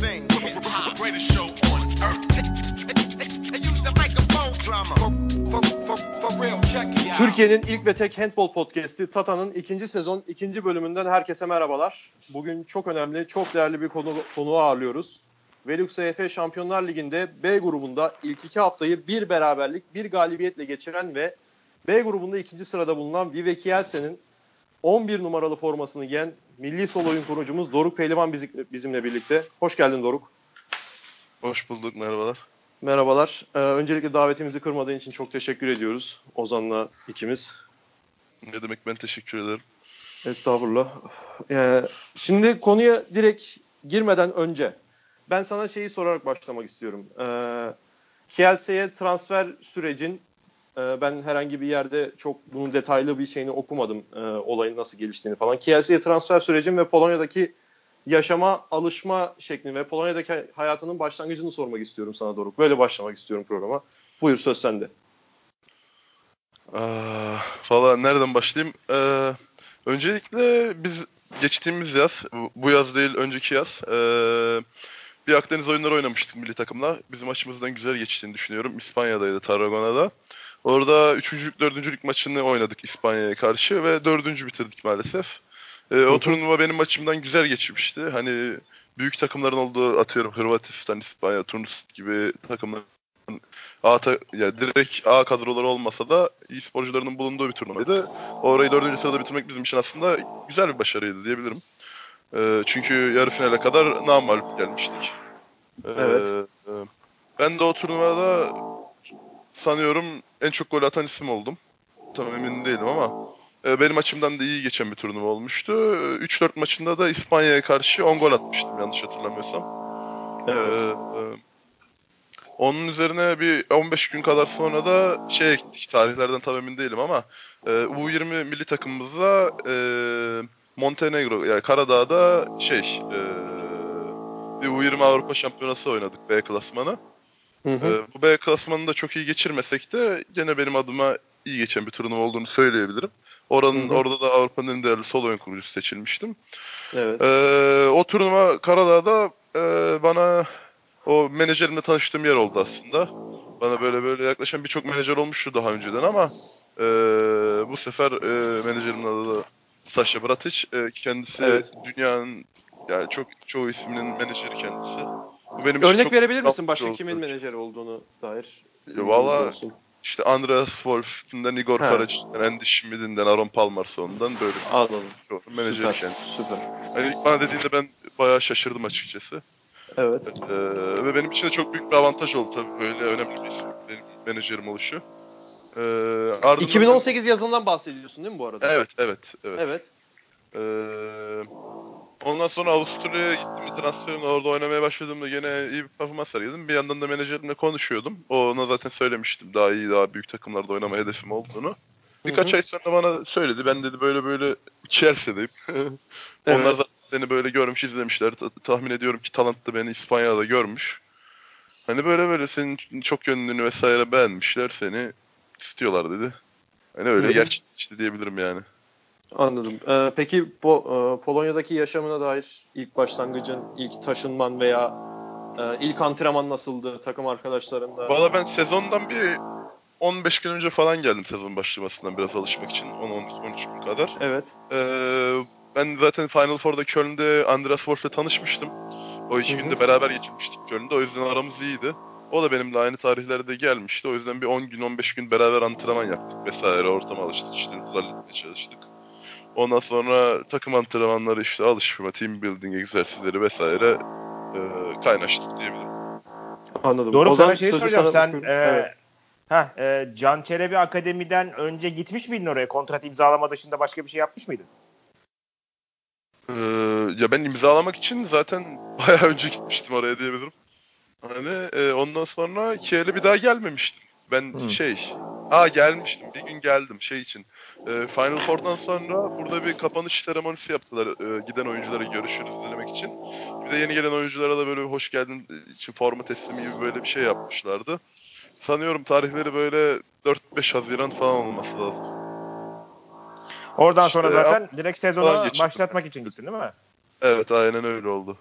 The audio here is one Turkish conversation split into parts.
thing. Greatest show on earth. And use the microphone drama. Türkiye'nin ilk ve tek handball podcast'i Tata'nın ikinci sezon ikinci bölümünden herkese merhabalar. Bugün çok önemli, çok değerli bir konu, konuğu ağırlıyoruz. Velux EF Şampiyonlar Ligi'nde B grubunda ilk iki haftayı bir beraberlik, bir galibiyetle geçiren ve B grubunda ikinci sırada bulunan Vive Kielsen'in 11 numaralı formasını giyen milli sol oyun kurucumuz Doruk Pehlivan bizi- bizimle birlikte. Hoş geldin Doruk. Hoş bulduk, merhabalar. Merhabalar. Ee, öncelikle davetimizi kırmadığın için çok teşekkür ediyoruz Ozan'la ikimiz. Ne demek ben teşekkür ederim. Estağfurullah. Ee, şimdi konuya direkt girmeden önce ben sana şeyi sorarak başlamak istiyorum. Ee, Kielce'ye transfer sürecin e, ben herhangi bir yerde çok bunun detaylı bir şeyini okumadım e, olayın nasıl geliştiğini falan. Kielce'ye transfer sürecin ve Polonya'daki yaşama alışma şeklini ve Polonya'daki hayatının başlangıcını sormak istiyorum sana Doruk. Böyle başlamak istiyorum programa. Buyur söz sende. Valla nereden başlayayım? Ee, öncelikle biz geçtiğimiz yaz, bu- yaz değil önceki yaz, ee, bir Akdeniz oyunları oynamıştık milli takımla. Bizim açımızdan güzel geçtiğini düşünüyorum. İspanya'daydı, Tarragona'da. Orada üçüncülük, dördüncülük maçını oynadık İspanya'ya karşı ve dördüncü bitirdik maalesef. Hı. o turnuva benim açımdan güzel geçmişti. Hani büyük takımların olduğu atıyorum Hırvatistan, İspanya, Tunus gibi takımların A ta- ya direkt A kadroları olmasa da iyi sporcularının bulunduğu bir turnuvaydı. Orayı dördüncü sırada bitirmek bizim için aslında güzel bir başarıydı diyebilirim. Ee, çünkü yarı finale kadar namalup gelmiştik. Ee, Evet. e, ben de o turnuvada sanıyorum en çok gol atan isim oldum. Tam emin değilim ama e, benim açımdan da iyi geçen bir turnuva olmuştu. 3-4 maçında da İspanya'ya karşı 10 gol atmıştım yanlış hatırlamıyorsam. Ee, e, onun üzerine bir 15 gün kadar sonra da şeye gittik. Tarihlerden tam emin değilim ama e, U20 milli takımımızla e, Montenegro yani Karadağ'da şey e, bir U20 Avrupa Şampiyonası oynadık B klasmanı. Hı hı. E, bu B klasmanını da çok iyi geçirmesek de gene benim adıma iyi geçen bir turnuva olduğunu söyleyebilirim. Oranın Hı hı. orada da Avrupa'nın en değerli sol oyun kurucusu seçilmiştim. Evet. Ee, o turnuva Karadağ'da e, bana o menajerimle tanıştığım yer oldu aslında. Bana böyle böyle yaklaşan birçok menajer olmuştu daha önceden ama e, bu sefer e, menajerimin adı da Sasha Bratic. E, kendisi Evet. dünyanın yani çok çoğu isminin menajeri kendisi. Bu benim Örnek verebilir misin başka oldu kimin menajeri olduğunu dair? Ya valla-. İşte Andreas Wolf'den Igor. Karacic'den, Andy Schmidt'den, Aaron Palmerson'dan böyle Anladım. çoğu menajeri Süper. kendisi. Süper. Hani bana dediğinde ben bayağı şaşırdım açıkçası. Evet. Ee, ve benim için de çok büyük bir avantaj oldu tabii böyle önemli bir benim menajerim oluşu. Ee, ardından 2018 yazından bahsediyorsun değil mi bu arada? Evet, evet, evet. Evet. Ee, ondan sonra Avusturya'ya gittim bir transferimle orada oynamaya başladığımda gene iyi bir performans sergiledim. Bir yandan da menajerimle konuşuyordum. Ona zaten söylemiştim daha iyi, daha büyük takımlarda oynama hedefim olduğunu. Birkaç ay sonra bana söyledi. Ben dedi böyle böyle Chelsea'deyim. Onlar Evet. zaten seni böyle görmüş, izlemişler. Ta- tahmin ediyorum ki talantlı beni İspanya'da görmüş. Hani böyle böyle senin çok yönlülüğünü vesaire beğenmişler seni istiyorlar dedi. Hani öyle Hı hı. gerçekleşti diyebilirim yani. Anladım. Ee, peki Po- e, Polonya'daki yaşamına dair ilk başlangıcın, ilk taşınman veya e, ilk antrenman nasıldı takım arkadaşlarında? Valla ben sezondan bir 15 gün önce falan geldim sezon başlamasından biraz alışmak için. 10-13 gün kadar. Evet. Ee, ben zaten Final Four'da Köln'de Andreas Wolf'le tanışmıştım. O iki Hı hı. günde beraber geçirmiştik Köln'de. O yüzden aramız iyiydi. O da benimle aynı tarihlerde gelmişti. O yüzden bir 10 gün 15 gün beraber antrenman yaptık vesaire. Ortama alıştık işte halletmeye çalıştık. Ondan sonra takım antrenmanları işte alışma, team building egzersizleri vesaire e, kaynaştık diyebilirim. Anladım. Doğru Ozan, sana şey soracağım. Sen bırakıyorum. e, Evet. heh, e, Can Çelebi Akademi'den önce gitmiş miydin oraya? Kontrat imzalama dışında başka bir şey yapmış mıydın? Ee, ya ben imzalamak için zaten bayağı önce gitmiştim oraya diyebilirim. Hani e, ondan sonra Kiel'e bir daha gelmemiştim. Ben Hmm. şey, aa gelmiştim. Bir gün geldim şey için. E, Final Four'dan sonra burada bir kapanış seremonisi yaptılar. e, giden oyunculara görüşürüz demek için. Bir de yeni gelen oyunculara da böyle bir hoş geldin için forma teslimi gibi böyle bir şey yapmışlardı. Sanıyorum tarihleri böyle 4-5 Haziran falan olması lazım. Oradan İşte sonra zaten direkt falan sezona geçirdim. başlatmak için gittin değil mi? Evet aynen öyle oldu.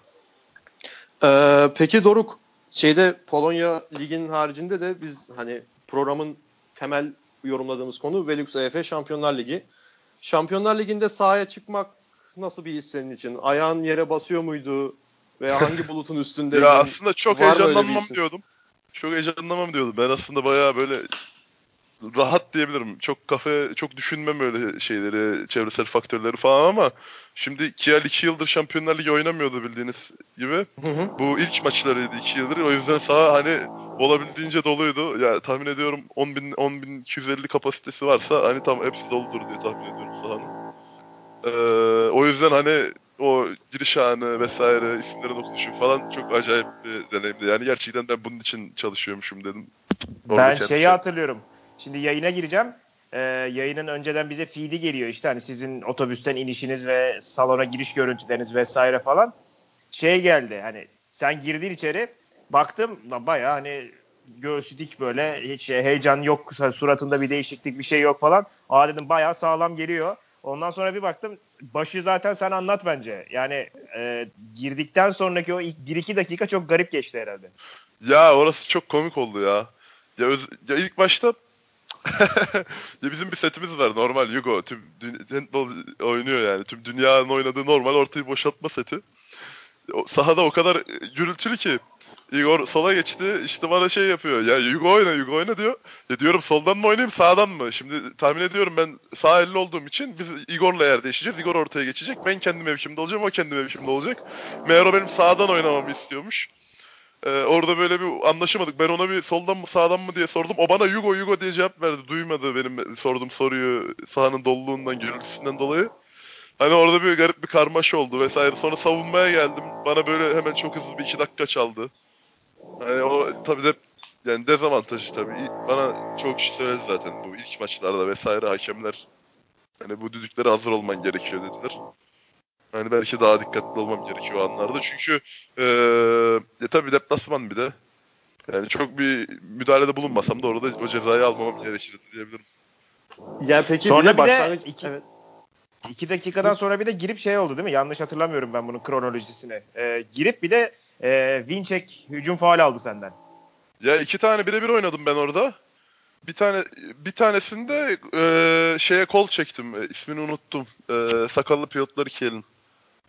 Ee, peki Doruk şeyde Polonya liginin haricinde de biz hani programın temel yorumladığımız konu Velux EF Şampiyonlar Ligi. Şampiyonlar Ligi'nde sahaya çıkmak nasıl bir his senin için? Ayağın yere basıyor muydu? Veya hangi bulutun üstündeydin? Ya aslında çok heyecanlanmam diyordum. Çok heyecanlanmam diyordum. Ben aslında bayağı böyle rahat diyebilirim. Çok kafe, çok düşünmem öyle şeyleri, çevresel faktörleri falan ama şimdi Kiel 2 yıldır Şampiyonlar Ligi oynamıyordu bildiğiniz gibi. Hı hı. Bu ilk maçlarıydı 2 yıldır. O yüzden saha hani olabildiğince doluydu. Ya tahmin ediyorum 10 bin, 10 bin 250 kapasitesi varsa hani tam hepsi doludur diye tahmin ediyorum sahanın. Ee, o yüzden hani o giriş anı vesaire isimlerin okunuşu falan çok acayip bir deneyimdi. Yani gerçekten ben bunun için çalışıyormuşum dedim. Orada Ben şeyi kendime. hatırlıyorum. Şimdi yayına gireceğim. Ee, yayının önceden bize feed'i geliyor işte hani sizin otobüsten inişiniz ve salona giriş görüntüleriniz vesaire falan. Şey geldi hani sen girdin içeri baktım bayağı hani göğsü dik böyle hiç şey, heyecan yok suratında bir değişiklik bir şey yok falan. Aa dedim bayağı sağlam geliyor. Ondan sonra bir baktım başı zaten sen anlat bence. Yani e, girdikten sonraki o ilk 1-2 dakika çok garip geçti herhalde. Ya orası çok komik oldu ya. Ya, öz- ya ilk başta ya bizim bir setimiz var normal Yugo. Tüm handball oynuyor yani. Tüm dünyanın oynadığı normal ortayı boşaltma seti. O, sahada o kadar gürültülü ki Igor sola geçti işte bana şey yapıyor ya Yugo oyna Yugo oyna diyor. Ya diyorum soldan mı oynayayım sağdan mı? Şimdi tahmin ediyorum ben sağ elli olduğum için biz Igor'la yer değişeceğiz. Igor ortaya geçecek. Ben kendi mevkimde olacağım o kendi mevkimde olacak. Meğer o benim sağdan oynamamı istiyormuş. Ee, orada böyle bir anlaşamadık. Ben ona bir soldan mı sağdan mı diye sordum. O bana Yugo Yugo diye cevap verdi. Duymadı benim sorduğum soruyu sahanın doluluğundan, gürültüsünden dolayı. Hani orada bir garip bir karmaşa oldu vesaire. Sonra savunmaya geldim. Bana böyle hemen çok hızlı bir iki dakika çaldı. Hani o tabii de yani dezavantajı tabii. Bana çok kişi söyledi zaten bu ilk maçlarda vesaire hakemler hani bu düdüklere hazır olman gerekiyor dediler. Hani belki daha dikkatli olmam gerekiyor o anlarda. Çünkü eee ya tabii deplasman bir de. Yani çok bir müdahalede bulunmasam da orada o cezayı almamam gerekirdi diyebilirim. Ya peki Sonra bir de başlangıç... iki- Evet. 2 dakikadan sonra bir de girip şey oldu değil mi? Yanlış hatırlamıyorum ben bunun kronolojisini. Ee, girip bir de e, Winczek hücum faal aldı senden. Ya iki tane birebir oynadım ben orada. Bir tane bir tanesinde eee, şeye kol çektim. E, ismini unuttum. Eee, sakallı pilotları Kiel'in.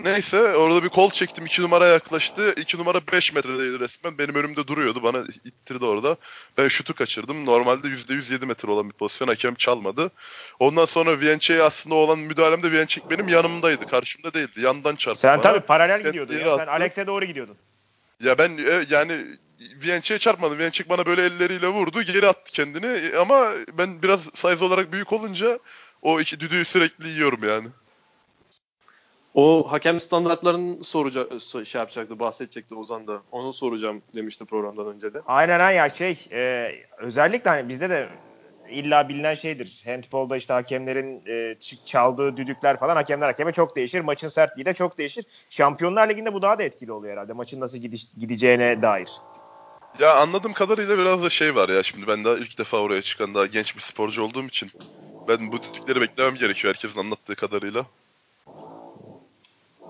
Neyse orada bir kol çektim. iki numara yaklaştı. İki numara 5 metredeydi resmen. Benim önümde duruyordu. Bana ittirdi orada. Ben şutu kaçırdım. Normalde %100 7 metre olan bir pozisyon. Hakem çalmadı. Ondan sonra Viençe'ye aslında olan müdahalemde Viençek benim yanımdaydı. Karşımda değildi. Yandan çarptı Sen bana. tabii paralel gidiyordun ya. Sen. Alex'e doğru gidiyordun. Ya ben e, yani Viençek'e çarpmadım. Viençek bana böyle elleriyle vurdu. Geri attı kendini. E, Ama ben biraz size olarak büyük olunca o iki düdüğü sürekli yiyorum yani. O hakem standartlarını soracak, so- şey yapacaktı, bahsedecekti Ozan da. Onu soracağım demişti programdan önce de. Aynen aynen ya şey e, özellikle hani bizde de illa bilinen şeydir. Handball'da işte hakemlerin e, çaldığı düdükler falan hakemler hakeme çok değişir. Maçın sertliği de çok değişir. Şampiyonlar Ligi'nde bu daha da etkili oluyor herhalde. Maçın nasıl gidiş, gideceğine dair. Ya anladığım kadarıyla biraz da şey var ya şimdi ben daha ilk defa oraya çıkan daha genç bir sporcu olduğum için ben bu düdükleri beklemem gerekiyor herkesin anlattığı kadarıyla.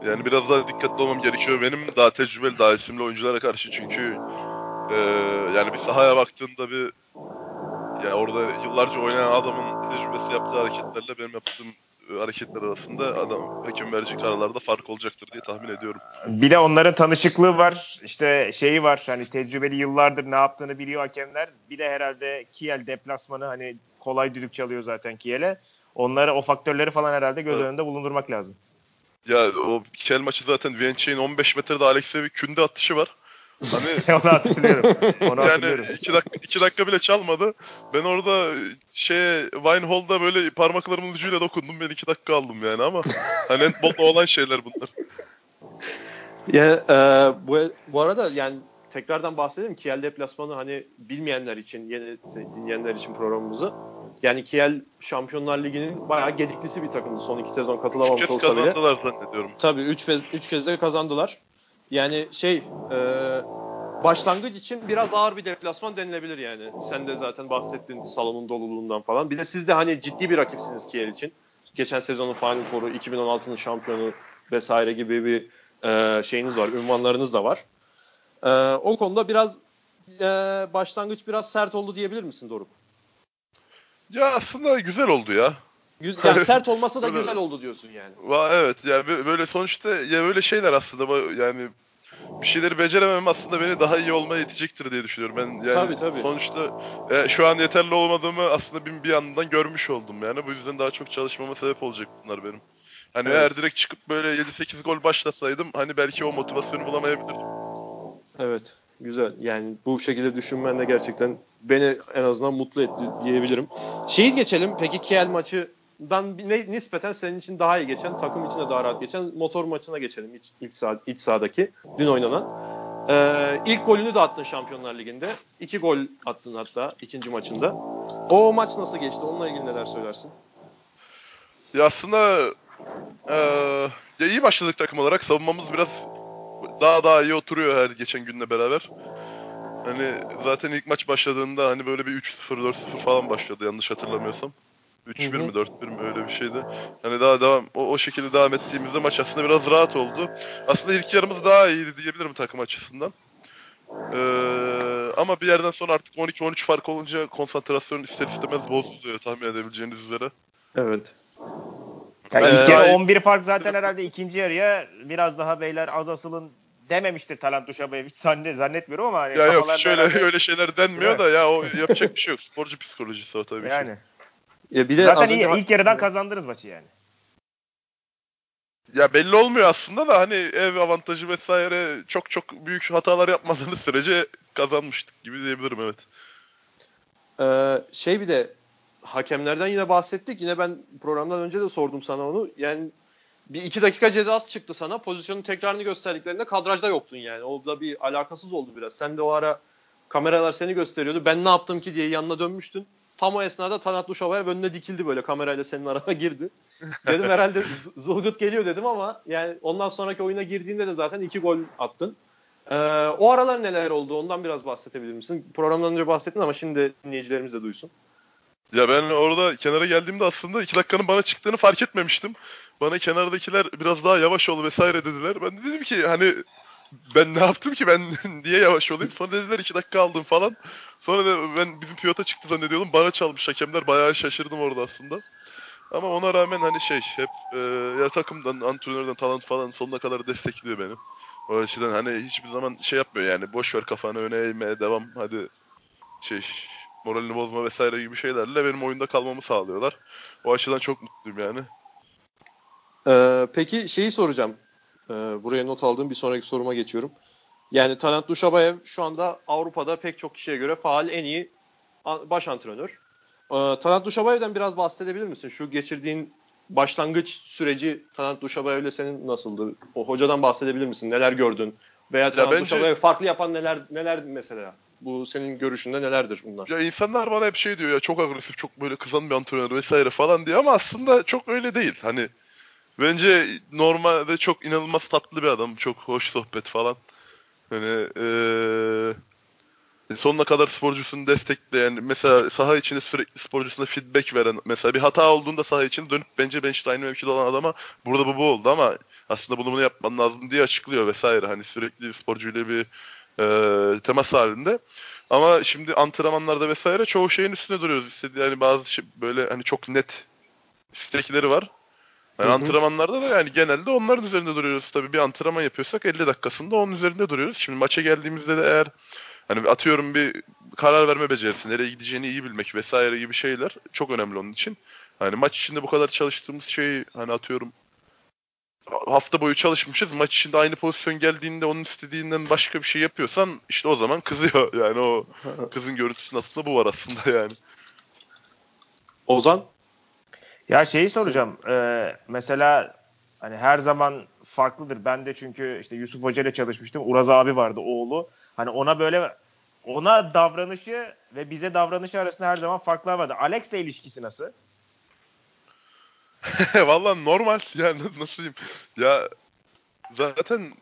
Yani biraz daha dikkatli olmam gerekiyor benim daha tecrübeli daha isimli oyunculara karşı çünkü eee, yani bir sahaya baktığında bir ya orada yıllarca oynayan adamın tecrübesi yaptığı hareketlerle benim yaptığım e, hareketler arasında adam hakem verici kararlarda fark olacaktır diye tahmin ediyorum. Bir de onların tanışıklığı var. İşte şeyi var. Hani tecrübeli yıllardır ne yaptığını biliyor hakemler. Bir de herhalde Kiel deplasmanı hani kolay düdük çalıyor zaten Kiel'e. Onları o faktörleri falan herhalde göz Evet. önünde bulundurmak lazım. Ya o Kel maçı zaten Viençek'in 15 metrede Alex'e bir künde atışı var. Hani Onu hatırlıyorum. Onu yani hatırlıyorum. iki dakika, iki dakika bile çalmadı. Ben orada şey Wine Hall'da böyle parmaklarımın ucuyla dokundum. Ben iki dakika aldım yani ama hani handball'da olan şeyler bunlar. Ya, e, bu, bu arada yani tekrardan bahsedelim. Kiel deplasmanı hani bilmeyenler için, yeni dinleyenler için programımızı. Yani Kiel Şampiyonlar Ligi'nin bayağı gediklisi bir takımdı son iki sezon Üç katılamamış kez olsa bile. kazandılar zannediyorum. Tabii 3 kez, üç kez de kazandılar. Yani şey e, başlangıç için biraz ağır bir deplasman denilebilir yani. Sen de zaten bahsettin salonun doluluğundan falan. Bir de siz de hani ciddi bir rakipsiniz Kiel için. Geçen sezonun Final Four'u, 2016'nın şampiyonu vesaire gibi bir e, şeyiniz var, ünvanlarınız da var. Ee, o konuda biraz e, başlangıç biraz sert oldu diyebilir misin Doruk? Ya aslında güzel oldu ya. Yani sert olması da Böyle- güzel oldu diyorsun yani. Va evet ya bö- böyle sonuçta ya böyle şeyler aslında yani bir şeyleri beceremem aslında beni daha iyi olmaya itecektir diye düşünüyorum. Ben yani Tabii, tabii. sonuçta e, şu an yeterli olmadığımı aslında bir, bir yandan görmüş oldum yani. Bu yüzden daha çok çalışmama sebep olacak bunlar benim. Hani Evet. eğer direkt çıkıp böyle 7-8 gol başlasaydım hani belki o motivasyonu bulamayabilirdim. Evet. Güzel. Yani bu şekilde düşünmen de gerçekten beni en azından mutlu etti diyebilirim. Şeyi geçelim. Peki Kiel maçından ne, nispeten senin için daha iyi geçen, takım için de daha rahat geçen motor maçına geçelim. İç, ilk sah- iç sahadaki dün oynanan. Ee, ilk golünü de attın Şampiyonlar Ligi'nde. İki gol attın hatta ikinci maçında. O maç nasıl geçti? Onunla ilgili neler söylersin? Ya aslında eee, ya iyi başladık takım olarak. Savunmamız biraz daha daha iyi oturuyor her geçen günle beraber. Hani zaten ilk maç başladığında hani böyle bir 3-0 4-0 falan başladı yanlış hatırlamıyorsam. 3-1 Hı hı. mi 4-1 mi öyle bir şeydi. Hani daha devam o, o şekilde devam ettiğimizde maç aslında biraz rahat oldu. Aslında ilk yarımız daha iyiydi diyebilirim takım açısından. Eee, ama bir yerden sonra artık 12-13 fark olunca konsantrasyon ister istemez bozuluyor tahmin edebileceğiniz üzere. Evet. Yani Ben ilk yarı iyi- 11 fark zaten herhalde ikinci yarıya biraz daha beyler az asılın dememiştir Talant Duşabayev hiç zannet, zannetmiyorum ama hani Ya yok kafalarında hiç öyle, herhalde- öyle şeyler denmiyor da ya o yapacak bir şey yok. Sporcu psikolojisi o tabii ki. yani. Ya bir de Zaten iyi, önce- ilk yarıdan kazandınız maçı yani. Ya belli olmuyor aslında da hani ev avantajı vesaire çok çok büyük hatalar yapmadığınız sürece kazanmıştık gibi diyebilirim evet. Ee, şey bir de hakemlerden yine bahsettik. Yine ben programdan önce de sordum sana onu. Yani bir iki dakika cezası çıktı sana. Pozisyonun tekrarını gösterdiklerinde kadrajda yoktun yani. O da bir alakasız oldu biraz. Sen de o ara kameralar seni gösteriyordu. Ben ne yaptım ki diye yanına dönmüştün. Tam o esnada Tanat Duşova'ya önüne dikildi böyle kamerayla senin arana girdi. Dedim herhalde zılgıt geliyor dedim ama yani ondan sonraki oyuna girdiğinde de zaten iki gol attın. Ee, o aralar neler oldu ondan biraz bahsedebilir misin? Programdan önce bahsettin ama şimdi dinleyicilerimiz de duysun. Ya ben orada kenara geldiğimde aslında iki dakikanın bana çıktığını fark etmemiştim. Bana kenardakiler biraz daha yavaş ol vesaire dediler. Ben de dedim ki hani ben ne yaptım ki ben niye yavaş olayım? Sonra dediler iki dakika aldım falan. Sonra da ben bizim piyota çıktı zannediyordum. Bana çalmış hakemler. Bayağı şaşırdım orada aslında. Ama ona rağmen hani şey hep e, ya takımdan, antrenörden, talent falan sonuna kadar destekliyor beni. O açıdan hani hiçbir zaman şey yapmıyor yani boş ver kafanı öne eğmeye devam hadi şey moralini bozma vesaire gibi şeylerle benim oyunda kalmamı sağlıyorlar. O açıdan çok mutluyum yani. Ee, peki şeyi soracağım. Ee, buraya not aldığım bir sonraki soruma geçiyorum. Yani Talant Duşabayev şu anda Avrupa'da pek çok kişiye göre faal en iyi baş antrenör. Ee, Talant Duşabayev'den biraz bahsedebilir misin? Şu geçirdiğin başlangıç süreci Talant Duşabayev'le senin nasıldı? O hocadan bahsedebilir misin? Neler gördün? Veya Talant bence- Duşabayev farklı yapan neler neler mesela? Bu senin görüşünde nelerdir bunlar? Ya insanlar bana hep şey diyor ya çok agresif, çok böyle kızan bir antrenör vesaire falan diye ama aslında çok öyle değil. Hani bence normalde çok inanılmaz tatlı bir adam, çok hoş sohbet falan. Hani eee sonuna kadar sporcusunu destekleyen, mesela saha içinde sürekli sporcusuna feedback veren, mesela bir hata olduğunda saha içinde dönüp bence bench'te aynı mevkide olan adama burada bu bu oldu ama aslında bunu bunu yapman lazım diye açıklıyor vesaire. Hani sürekli sporcuyla bir eee temas halinde. Ama şimdi antrenmanlarda vesaire çoğu şeyin üstünde duruyoruz. İstediği yani bazı şey, böyle hani çok net istekleri var. Yani Hı hı. antrenmanlarda da yani genelde onların üzerinde duruyoruz. Tabii bir antrenman yapıyorsak 50 dakikasında onun üzerinde duruyoruz. Şimdi maça geldiğimizde de eğer hani atıyorum bir karar verme becerisi, nereye gideceğini iyi bilmek vesaire gibi şeyler çok önemli onun için. Hani maç içinde bu kadar çalıştığımız şeyi hani atıyorum hafta boyu çalışmışız. Maç içinde aynı pozisyon geldiğinde onun istediğinden başka bir şey yapıyorsan işte o zaman kızıyor. Yani o kızın görüntüsünün aslında bu var aslında yani. Ozan? Ya şeyi soracağım. Ee, mesela hani her zaman farklıdır. Ben de çünkü işte Yusuf Hoca ile çalışmıştım. Uraz abi vardı oğlu. Hani ona böyle ona davranışı ve bize davranışı arasında her zaman farklar vardı. Alex'le ilişkisi nasıl? Valla normal yani nasıl diyeyim. Ya zaten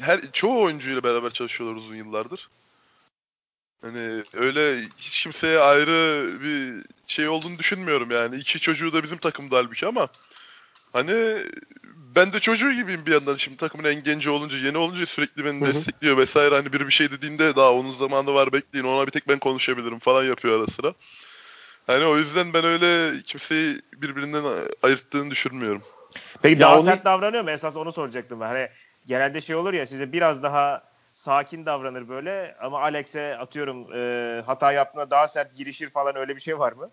her çoğu oyuncuyla beraber çalışıyorlar uzun yıllardır. Hani öyle hiç kimseye ayrı bir şey olduğunu düşünmüyorum yani. İki çocuğu da bizim takımda halbuki ama Hani ben de çocuğu gibiyim bir yandan. Şimdi takımın en genci olunca, yeni olunca sürekli beni Hı hı. destekliyor vesaire. Hani biri bir şey dediğinde daha onun zamanı var bekleyin. Ona bir tek ben konuşabilirim falan yapıyor ara sıra. Hani o yüzden ben öyle kimseyi birbirinden ayırttığını düşünmüyorum. Peki daha sert davranıyor mu? Esas onu soracaktım ben. Hani genelde şey olur ya size biraz daha sakin davranır böyle ama Alex'e atıyorum e, hata yaptığında daha sert girişir falan öyle bir şey var mı?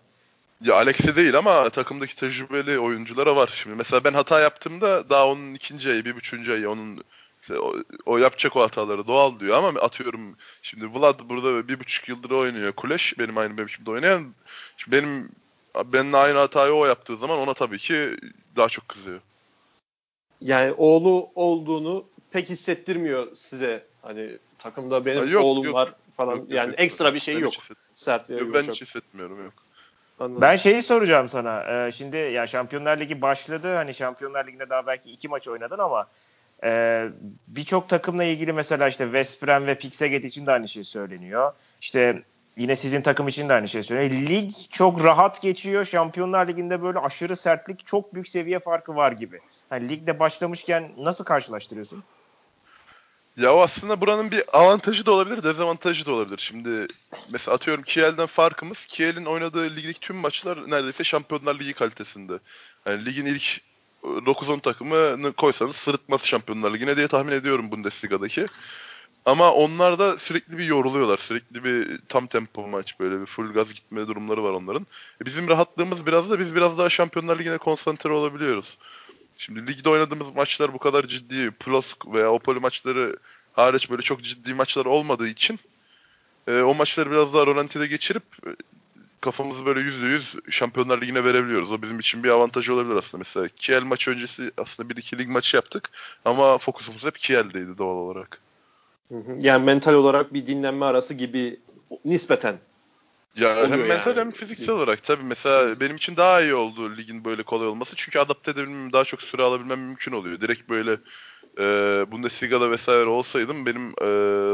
Ya Alex'e değil ama takımdaki tecrübeli oyunculara var şimdi. Mesela ben hata yaptığımda daha onun ikinci ayı, bir buçuğuncu ayı onun o, o yapacak o hataları doğal diyor ama atıyorum şimdi Vlad burada bir buçuk yıldır oynuyor. Kuleş benim aynı mevkimde oynayan. Şimdi benim benimle aynı hatayı o yaptığı zaman ona tabii ki daha çok kızıyor. Yani oğlu olduğunu pek hissettirmiyor size. Hani takımda benim Ha, yok, oğlum yok. var falan. Yok, yok, yani yok. ekstra bir şey Ben yok. Sert Yok, ben hiç hissetmiyorum yok. Anladım. Ben şeyi soracağım sana. Ee, şimdi ya Şampiyonlar Ligi başladı. Hani Şampiyonlar Ligi'nde daha belki iki maç oynadın ama e, birçok takımla ilgili mesela işte West Brom ve Pixaget için de aynı şey söyleniyor. İşte yine sizin takım için de aynı şey söyleniyor. Lig çok rahat geçiyor. Şampiyonlar Ligi'nde böyle aşırı sertlik, çok büyük seviye farkı var gibi. Hani ligde başlamışken nasıl karşılaştırıyorsun? Ya aslında buranın bir avantajı da olabilir, dezavantajı da olabilir. Şimdi mesela atıyorum Kiel'den farkımız, Kiel'in oynadığı ligdeki tüm maçlar neredeyse Şampiyonlar Ligi kalitesinde. Yani ligin ilk e, 9-10 takımını koysanız sırıtmaz Şampiyonlar Ligi'ne diye tahmin ediyorum Bundesliga'daki. Ama onlar da sürekli bir yoruluyorlar. Sürekli bir tam tempo maç böyle bir full gaz gitme durumları var onların. E bizim rahatlığımız biraz da biz biraz daha Şampiyonlar Ligi'ne konsantre olabiliyoruz. Şimdi ligde oynadığımız maçlar bu kadar ciddi, Plosk veya Opoli maçları hariç böyle çok ciddi maçlar olmadığı için e, o maçları biraz daha rölantide geçirip kafamızı böyle %100 Şampiyonlar Ligi'ne verebiliyoruz. O bizim için bir avantajı olabilir aslında. Mesela Kiel maçı öncesi aslında bir iki lig maçı yaptık ama fokusumuz hep Kiel'deydi doğal olarak. Yani mental olarak bir dinlenme arası gibi nispeten. Ya hem mental yani. hem fiziksel olarak tabii mesela benim için daha iyi oldu ligin böyle kolay olması. Çünkü adapte edebilmem, daha çok süre alabilmem mümkün oluyor. Direkt böyle e, Bundesliga'da vesaire olsaydım benim e,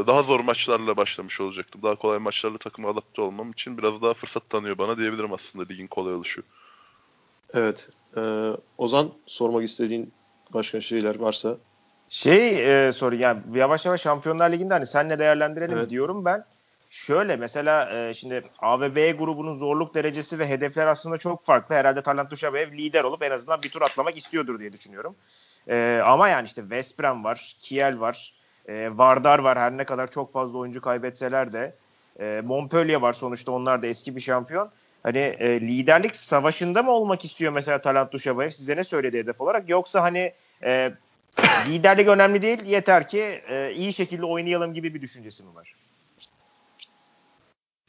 daha zor maçlarla başlamış olacaktım. Daha kolay maçlarla takıma adapte olmam için biraz daha fırsat tanıyor bana diyebilirim aslında ligin kolay oluşu. Evet. Ee, Ozan sormak istediğin başka şeyler varsa. Şey e, soru yani yavaş yavaş Şampiyonlar Ligi'nde hani senle değerlendirelim Evet. diyorum ben. Şöyle mesela e, şimdi A ve B grubunun zorluk derecesi ve hedefler aslında çok farklı. Herhalde Talant Duşabev lider olup en azından bir tur atlamak istiyordur diye düşünüyorum. E, ama yani işte West var, Kiel var, e, Vardar var her ne kadar çok fazla oyuncu kaybetseler de. E, Montpellier var sonuçta onlar da eski bir şampiyon. Hani e, liderlik savaşında mı olmak istiyor mesela Talant Duşabev? Size ne söyledi hedef olarak? Yoksa hani e, liderlik önemli değil yeter ki e, iyi şekilde oynayalım gibi bir düşüncesi mi var?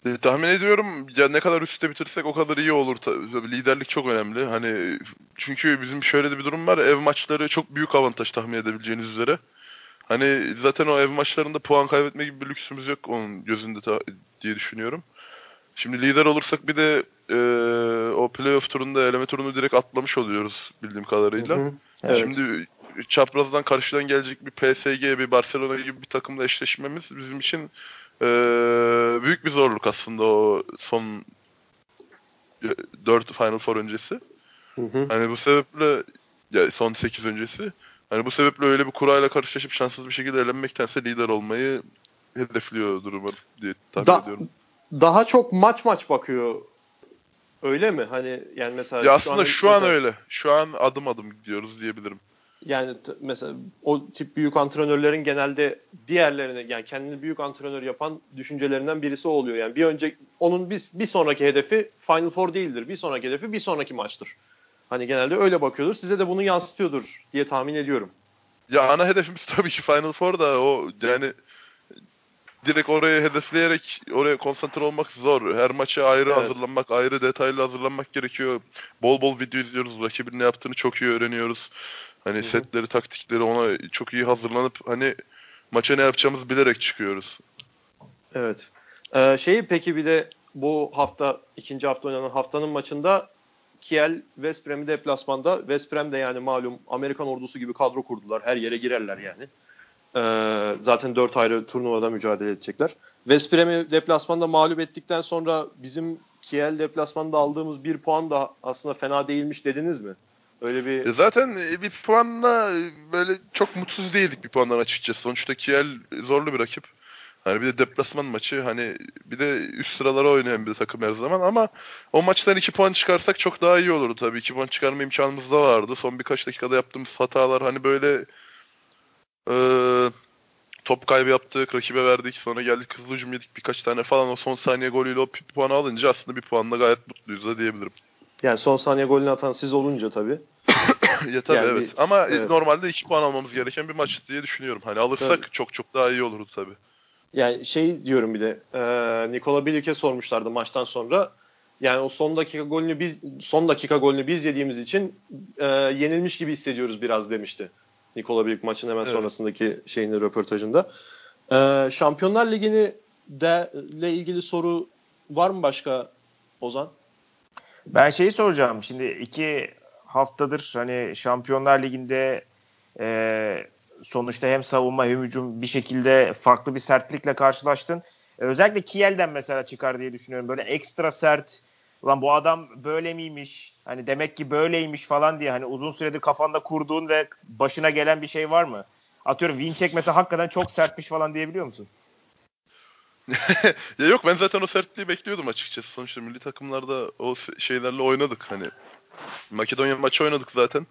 E, tahmin ediyorum ya ne kadar üstte bitirsek o kadar iyi olur. Ta- tabii liderlik çok önemli. Hani çünkü bizim şöyle de bir durum var. Ev maçları çok büyük avantaj tahmin edebileceğiniz üzere. Hani zaten o ev maçlarında puan kaybetme gibi bir lüksümüz yok onun gözünde ta- diye düşünüyorum. Şimdi lider olursak bir de e, o playoff turunda eleme turunu direkt atlamış oluyoruz bildiğim kadarıyla. Hı hı. Evet. Şimdi çaprazdan karşıdan gelecek bir PSG, bir Barcelona gibi bir takımla eşleşmemiz bizim için e, büyük bir zorluk aslında o son 4 Final Four öncesi. Hı hı. Hani bu sebeple ya son 8 öncesi. Hani bu sebeple öyle bir kurayla karşılaşıp şanssız bir şekilde elenmektense lider olmayı hedefliyor durumu diye tahmin Da- ediyorum. Daha çok maç maç bakıyor. Öyle mi? Hani yani mesela Ya aslında şu an mesela- öyle. Şu an adım adım gidiyoruz diyebilirim. Yani mesela o tip büyük antrenörlerin genelde diğerlerine yani kendini büyük antrenör yapan düşüncelerinden birisi oluyor. Yani bir önce onun bir, bir sonraki hedefi Final Four değildir. Bir sonraki hedefi bir sonraki maçtır. Hani genelde öyle bakıyordur. Size de bunu yansıtıyordur diye tahmin ediyorum. Ya ana hedefimiz tabii ki Final Four da o yani direkt oraya hedefleyerek oraya konsantre olmak zor. Her maça ayrı Evet. hazırlanmak, ayrı detaylı hazırlanmak gerekiyor. Bol bol video izliyoruz. Rakibin ne yaptığını çok iyi öğreniyoruz. Hani hı. setleri, taktikleri ona çok iyi hazırlanıp hani maça ne yapacağımızı bilerek çıkıyoruz. Evet. Ee, şeyi peki bir de bu hafta ikinci hafta oynanan haftanın maçında Kiel West Brom'i deplasmanda. West Brom de yani malum Amerikan ordusu gibi kadro kurdular. Her yere girerler yani. Ee, zaten dört ayrı turnuvada mücadele edecekler. West Brom'i deplasmanda mağlup ettikten sonra bizim Kiel deplasmanda aldığımız bir puan da aslında fena değilmiş dediniz mi? Öyle bir E zaten e, bir puanla e, böyle çok mutsuz değildik bir puandan açıkçası. Sonuçta Kiel zorlu bir rakip. Hani bir de deplasman maçı hani bir de üst sıralara oynayan bir takım her zaman ama o maçtan 2 puan çıkarsak çok daha iyi olurdu tabii. 2 puan çıkarma imkanımız da vardı. Son birkaç dakikada yaptığımız hatalar hani böyle e, top kaybı yaptık, rakibe verdik, sonra geldik hızlı hücum yedik birkaç tane falan o son saniye golüyle o puanı alınca aslında bir puanla gayet mutluyuz da diyebilirim. Yani son saniye golünü atan siz olunca tabii. ya tabii Yani evet. bir- Ama evet. normalde 2 puan almamız gereken bir maç diye düşünüyorum. Hani alırsak Tabii. çok çok daha iyi olurdu tabii. Yani şey diyorum bir de e, Nikola Bilic'e sormuşlardı maçtan sonra. Yani o son dakika golünü biz son dakika golünü biz yediğimiz için e, yenilmiş gibi hissediyoruz biraz demişti. Nikola Bilic maçın hemen Evet. sonrasındaki şeyini röportajında. E, Şampiyonlar Ligi'ni de ile ilgili soru var mı başka Ozan? Ben şeyi soracağım. Şimdi iki haftadır hani Şampiyonlar Ligi'nde e, sonuçta hem savunma hem hücum bir şekilde farklı bir sertlikle karşılaştın. E, özellikle Kiel'den mesela çıkar diye düşünüyorum. Böyle ekstra sert. Ulan bu adam böyle miymiş? Hani demek ki böyleymiş falan diye hani uzun süredir kafanda kurduğun ve başına gelen bir şey var mı? Atıyorum Winczek mesela hakikaten çok sertmiş falan diyebiliyor musun? ya yok ben zaten o sertliği bekliyordum açıkçası. Sonuçta milli takımlarda o şeylerle oynadık hani. Makedonya maçı oynadık zaten.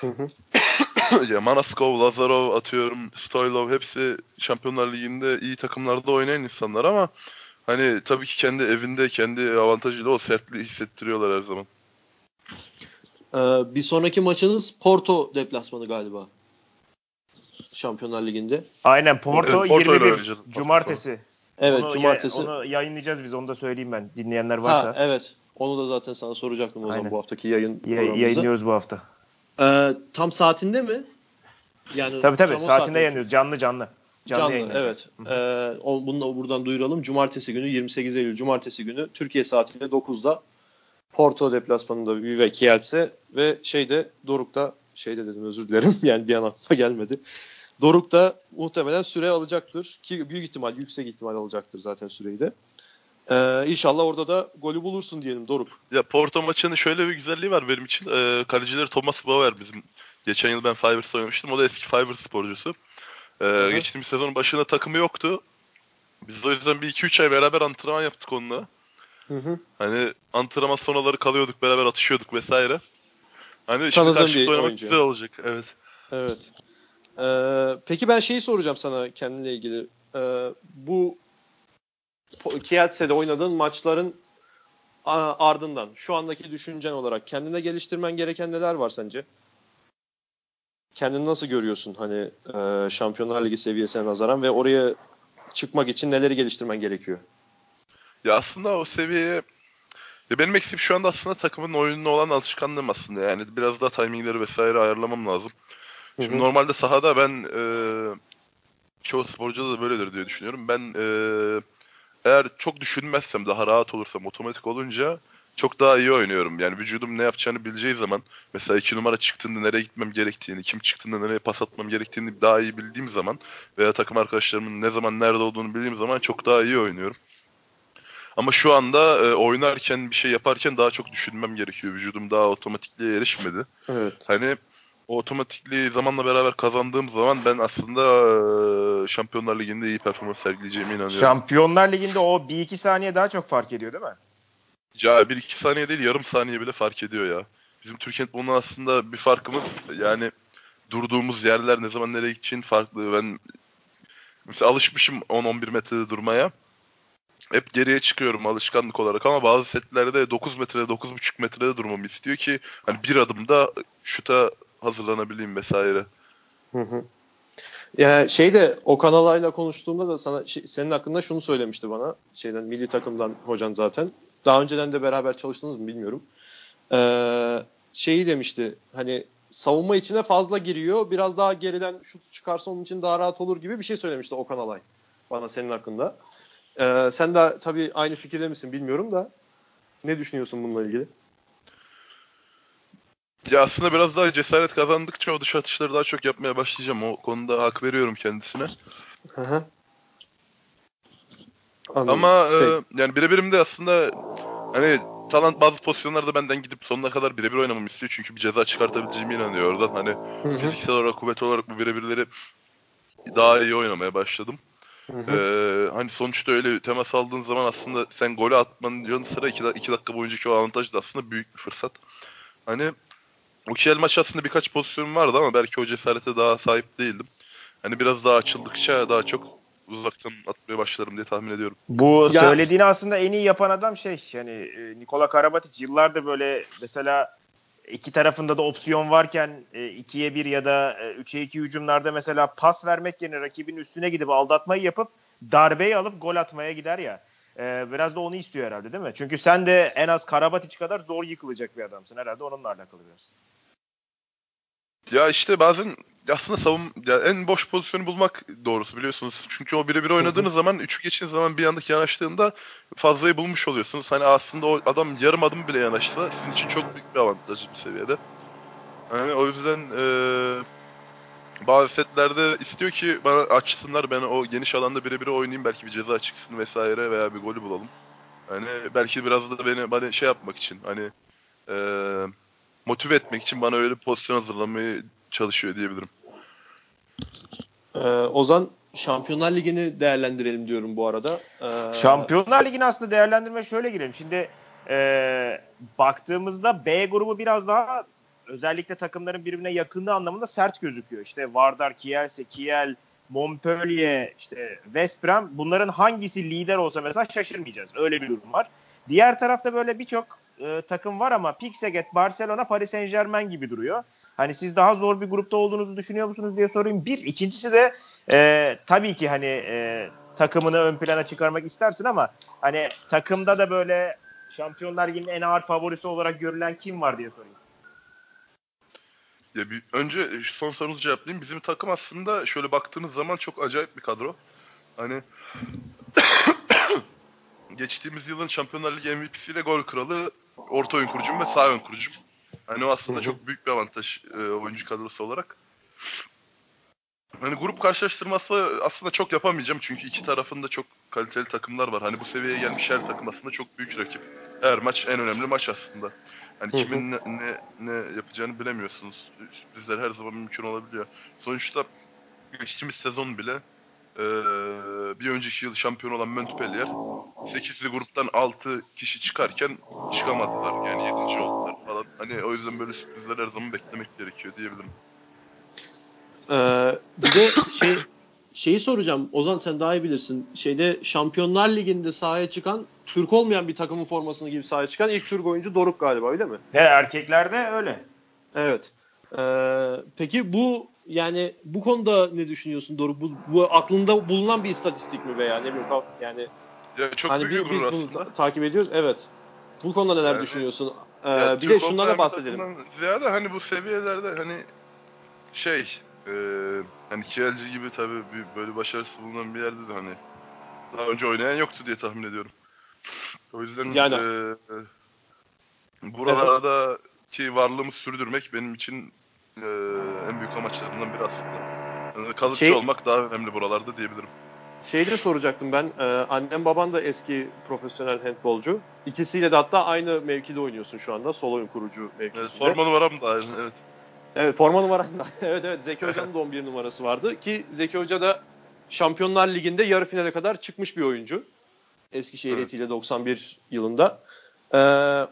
Hı hı. ya Manaskov, Lazarov atıyorum, Stoylov hepsi Şampiyonlar Ligi'nde iyi takımlarda oynayan insanlar ama hani tabii ki kendi evinde kendi avantajıyla o sertliği hissettiriyorlar her zaman. E, bir sonraki maçınız Porto deplasmanı galiba. Şampiyonlar Ligi'nde. Aynen Porto, Evet, Porto ile 21 oynayacağız hafta Cumartesi. Evet Onu cumartesi. ya- onu yayınlayacağız biz onu da söyleyeyim ben dinleyenler varsa. Ha evet. Onu da zaten sana soracaktım o zaman Aynen. bu haftaki yayın Ya- yayınlıyoruz bu hafta. Ee, tam saatinde mi? Yani Tabii tabii saatinde saatte- yayınlıyoruz. Canlı canlı. Canlı, yayınlayacağız. evet. Ee, o, bunu da buradan duyuralım. Cumartesi günü 28 Eylül Cumartesi günü Türkiye saatiyle 9'da Porto deplasmanında Vive Kielce ve şeyde Doruk'ta şeyde dedim özür dilerim yani bir an aklıma gelmedi. Doruk'ta muhtemelen süre alacaktır ki büyük ihtimal yüksek ihtimal alacaktır zaten süreyi de. Ee, inşallah orada da golü bulursun diyelim Doruk. Ya Porto maçının şöyle bir güzelliği var benim için. Ee, kalecileri Thomas Bauer bizim. Geçen yıl ben Fiverr'da oynamıştım. O da eski Fiverr sporcusu. Ee, geçtiğimiz sezonun başında takımı yoktu. Biz de o yüzden bir 2-3 ay beraber antrenman yaptık onunla. Hı hı. Hani antrenman sonraları kalıyorduk, beraber atışıyorduk vesaire. Hani şimdi karşılıklı oynamak oyuncu. güzel olacak. Evet. Evet. Ee, peki ben şeyi soracağım sana kendine ilgili. Ee, bu Kielce'de oynadığın maçların ardından şu andaki düşüncen olarak kendine geliştirmen gereken neler var sence? Kendini nasıl görüyorsun hani e, Şampiyonlar Ligi seviyesine nazaran ve oraya çıkmak için neleri geliştirmen gerekiyor? Ya aslında o seviyeye ya benim eksiğim şu anda aslında takımın oyununa olan alışkanlığım aslında. Yani biraz daha timingleri vesaire ayarlamam lazım. Şimdi normalde sahada ben e, çoğu sporcuda da böyledir diye düşünüyorum. Ben e, eğer çok düşünmezsem, daha rahat olursam, otomatik olunca çok daha iyi oynuyorum. Yani vücudum ne yapacağını bileceği zaman, mesela iki numara çıktığında nereye gitmem gerektiğini, kim çıktığında nereye pas atmam gerektiğini daha iyi bildiğim zaman veya takım arkadaşlarımın ne zaman nerede olduğunu bildiğim zaman çok daha iyi oynuyorum. Ama şu anda e, oynarken bir şey yaparken daha çok düşünmem gerekiyor. Vücudum daha otomatikliğe erişmedi. Evet. Hani o otomatikliği zamanla beraber kazandığım zaman ben aslında e, Şampiyonlar Ligi'nde iyi performans sergileyeceğime inanıyorum. Şampiyonlar Ligi'nde o 1-2 saniye daha çok fark ediyor değil mi? Ya bir iki saniye değil yarım saniye bile fark ediyor ya. Bizim Türkiye bunun aslında bir farkımız yani durduğumuz yerler ne zaman nereye gideceğin farklı. Ben mesela alışmışım 10-11 metrede durmaya. Hep geriye çıkıyorum alışkanlık olarak ama bazı setlerde 9 metrede 9.5 metrede durmamı istiyor ki hani bir adımda şuta hazırlanabileyim vesaire. Hı hı. Ya şeyde Okan Alay'la konuştuğumda da sana şey- senin hakkında şunu söylemişti bana. Şeyden milli takımdan hocan zaten. Daha önceden de beraber çalıştınız mı bilmiyorum. Ee, şeyi demişti. Hani savunma içine fazla giriyor. Biraz daha geriden şut çıkarsa onun için daha rahat olur gibi bir şey söylemişti Okan Alay bana senin hakkında. Ee, sen de tabii aynı fikirde misin bilmiyorum da ne düşünüyorsun bununla ilgili? Ya aslında biraz daha cesaret kazandıkça o dış atışları daha çok yapmaya başlayacağım. O konuda hak veriyorum kendisine. Hı hı. Anladım. Ama e, Peki. yani birebirim de aslında hani Talant bazı pozisyonlarda benden gidip sonuna kadar birebir oynamamı istiyor. Çünkü bir ceza çıkartabileceğime inanıyor oradan. Hani Hı hı. fiziksel olarak, kuvvet olarak bu birebirleri daha iyi oynamaya başladım. Hı hı. Ee, hani sonuçta öyle temas aldığın zaman aslında sen golü atmanın yanı sıra 2 dakika boyuncaki o avantaj da aslında büyük bir fırsat. Hani o Kiel maç aslında birkaç pozisyonum vardı ama belki o cesarete daha sahip değildim. Hani biraz daha açıldıkça daha çok uzaktan atmaya başlarım diye tahmin ediyorum. Bu Ya- söylediğini aslında en iyi yapan adam şey yani e, Nikola Karabatic yıllardır böyle mesela iki tarafında da opsiyon varken e, 2'ye 1 ya da e, 3'e 2 hücumlarda mesela pas vermek yerine rakibin üstüne gidip aldatmayı yapıp darbeyi alıp gol atmaya gider ya. E, biraz da onu istiyor herhalde değil mi? Çünkü sen de en az Karabatic kadar zor yıkılacak bir adamsın. Herhalde onunla alakalı biraz. Ya işte bazen aslında savun ya en boş pozisyonu bulmak doğrusu biliyorsunuz. Çünkü o birebir oynadığınız zaman üçü geçtiğiniz zaman bir andaki yanaştığında fazlayı bulmuş oluyorsunuz. Hani aslında o adam yarım adım bile yanaşsa sizin için çok büyük bir avantaj bir seviyede. Hani o yüzden eee bazı setlerde istiyor ki bana açsınlar ben o geniş alanda birebir oynayayım belki bir ceza çıksın vesaire veya bir golü bulalım. Hani belki biraz da beni bana şey yapmak için hani eee motive etmek için bana öyle bir pozisyon hazırlamayı çalışıyor diyebilirim. Ee, Ozan Şampiyonlar Ligi'ni değerlendirelim diyorum bu arada. Ee, Şampiyonlar Ligi'ni aslında değerlendirme şöyle girelim. Şimdi e, baktığımızda B grubu biraz daha özellikle takımların birbirine yakınlığı anlamında sert gözüküyor. İşte Vardar, Kielse, Kiel, Montpellier, işte West Brom bunların hangisi lider olsa mesela şaşırmayacağız. Öyle bir durum var. Diğer tarafta böyle birçok e, takım var ama Pixaget, Barcelona, Paris Saint Germain gibi duruyor. Hani siz daha zor bir grupta olduğunuzu düşünüyor musunuz diye sorayım. Bir, ikincisi de e, tabii ki hani e, takımını ön plana çıkarmak istersin ama hani takımda da böyle Şampiyonlar Ligi'nin en ağır favorisi olarak görülen kim var diye sorayım. Ya bir, önce şu son sorunuzu cevaplayayım. Bizim takım aslında şöyle baktığınız zaman çok acayip bir kadro. Hani geçtiğimiz yılın Şampiyonlar Ligi MVP'siyle gol kralı, orta oyun kurucum ve sağ oyun kurucum. Hani o aslında çok büyük bir avantaj e, oyuncu kadrosu olarak. Hani grup karşılaştırması aslında çok yapamayacağım çünkü iki tarafında çok kaliteli takımlar var. Hani bu seviyeye gelmiş her takım aslında çok büyük rakip. Her maç en önemli maç aslında. Hani hı. kimin ne, ne, ne yapacağını bilemiyorsunuz. Sürprizler her zaman mümkün olabiliyor. Sonuçta geçtiğimiz sezon bile eee, bir önceki yıl şampiyon olan Montpellier 8'li gruptan 6 kişi çıkarken çıkamadılar. Yani 7. oldular falan. Hani o yüzden böyle sürprizler her zaman beklemek gerekiyor diyebilirim. Ee, bir de şey şeyi soracağım. Ozan sen daha iyi bilirsin. Şeyde Şampiyonlar Ligi'nde sahaya çıkan Türk olmayan bir takımın formasını giyip sahaya çıkan ilk Türk oyuncu Doruk galiba öyle mi? Ve erkeklerde öyle. Evet. Ee, peki bu yani bu konuda ne düşünüyorsun Doruk? Bu, bu aklında bulunan bir istatistik mi veya ne bileyim yani Ya çok hani büyük bir, bir biz bunu ta- takip ediyoruz. Evet. Bu konuda neler Yani- düşünüyorsun? Ee, bir de Türk şundan olmayan da bahsedelim. Ziyade hani bu seviyelerde hani şey e, hani KLC gibi tabii bir böyle başarısı bulunan bir yerde de hani daha önce oynayan yoktu diye tahmin ediyorum. O yüzden Yani- e, buralarda ki varlığımı sürdürmek benim için e, en büyük amaçlarımdan biri aslında. Yani kalıcı Şey- olmak daha önemli buralarda diyebilirim. Şeyi de soracaktım ben. Ee, annem baban da eski profesyonel handbolcu. İkisiyle de hatta aynı mevkide oynuyorsun şu anda. Sol oyun kurucu Evet, mevkisinde. forma numaram da aynı evet. Evet forma numaran da. evet evet Zeki Hoca'nın da 11 numarası vardı. Ki Zeki Hoca da Şampiyonlar Ligi'nde yarı finale kadar çıkmış bir oyuncu. Eskişehir Evet. İle 91 yılında. Ee,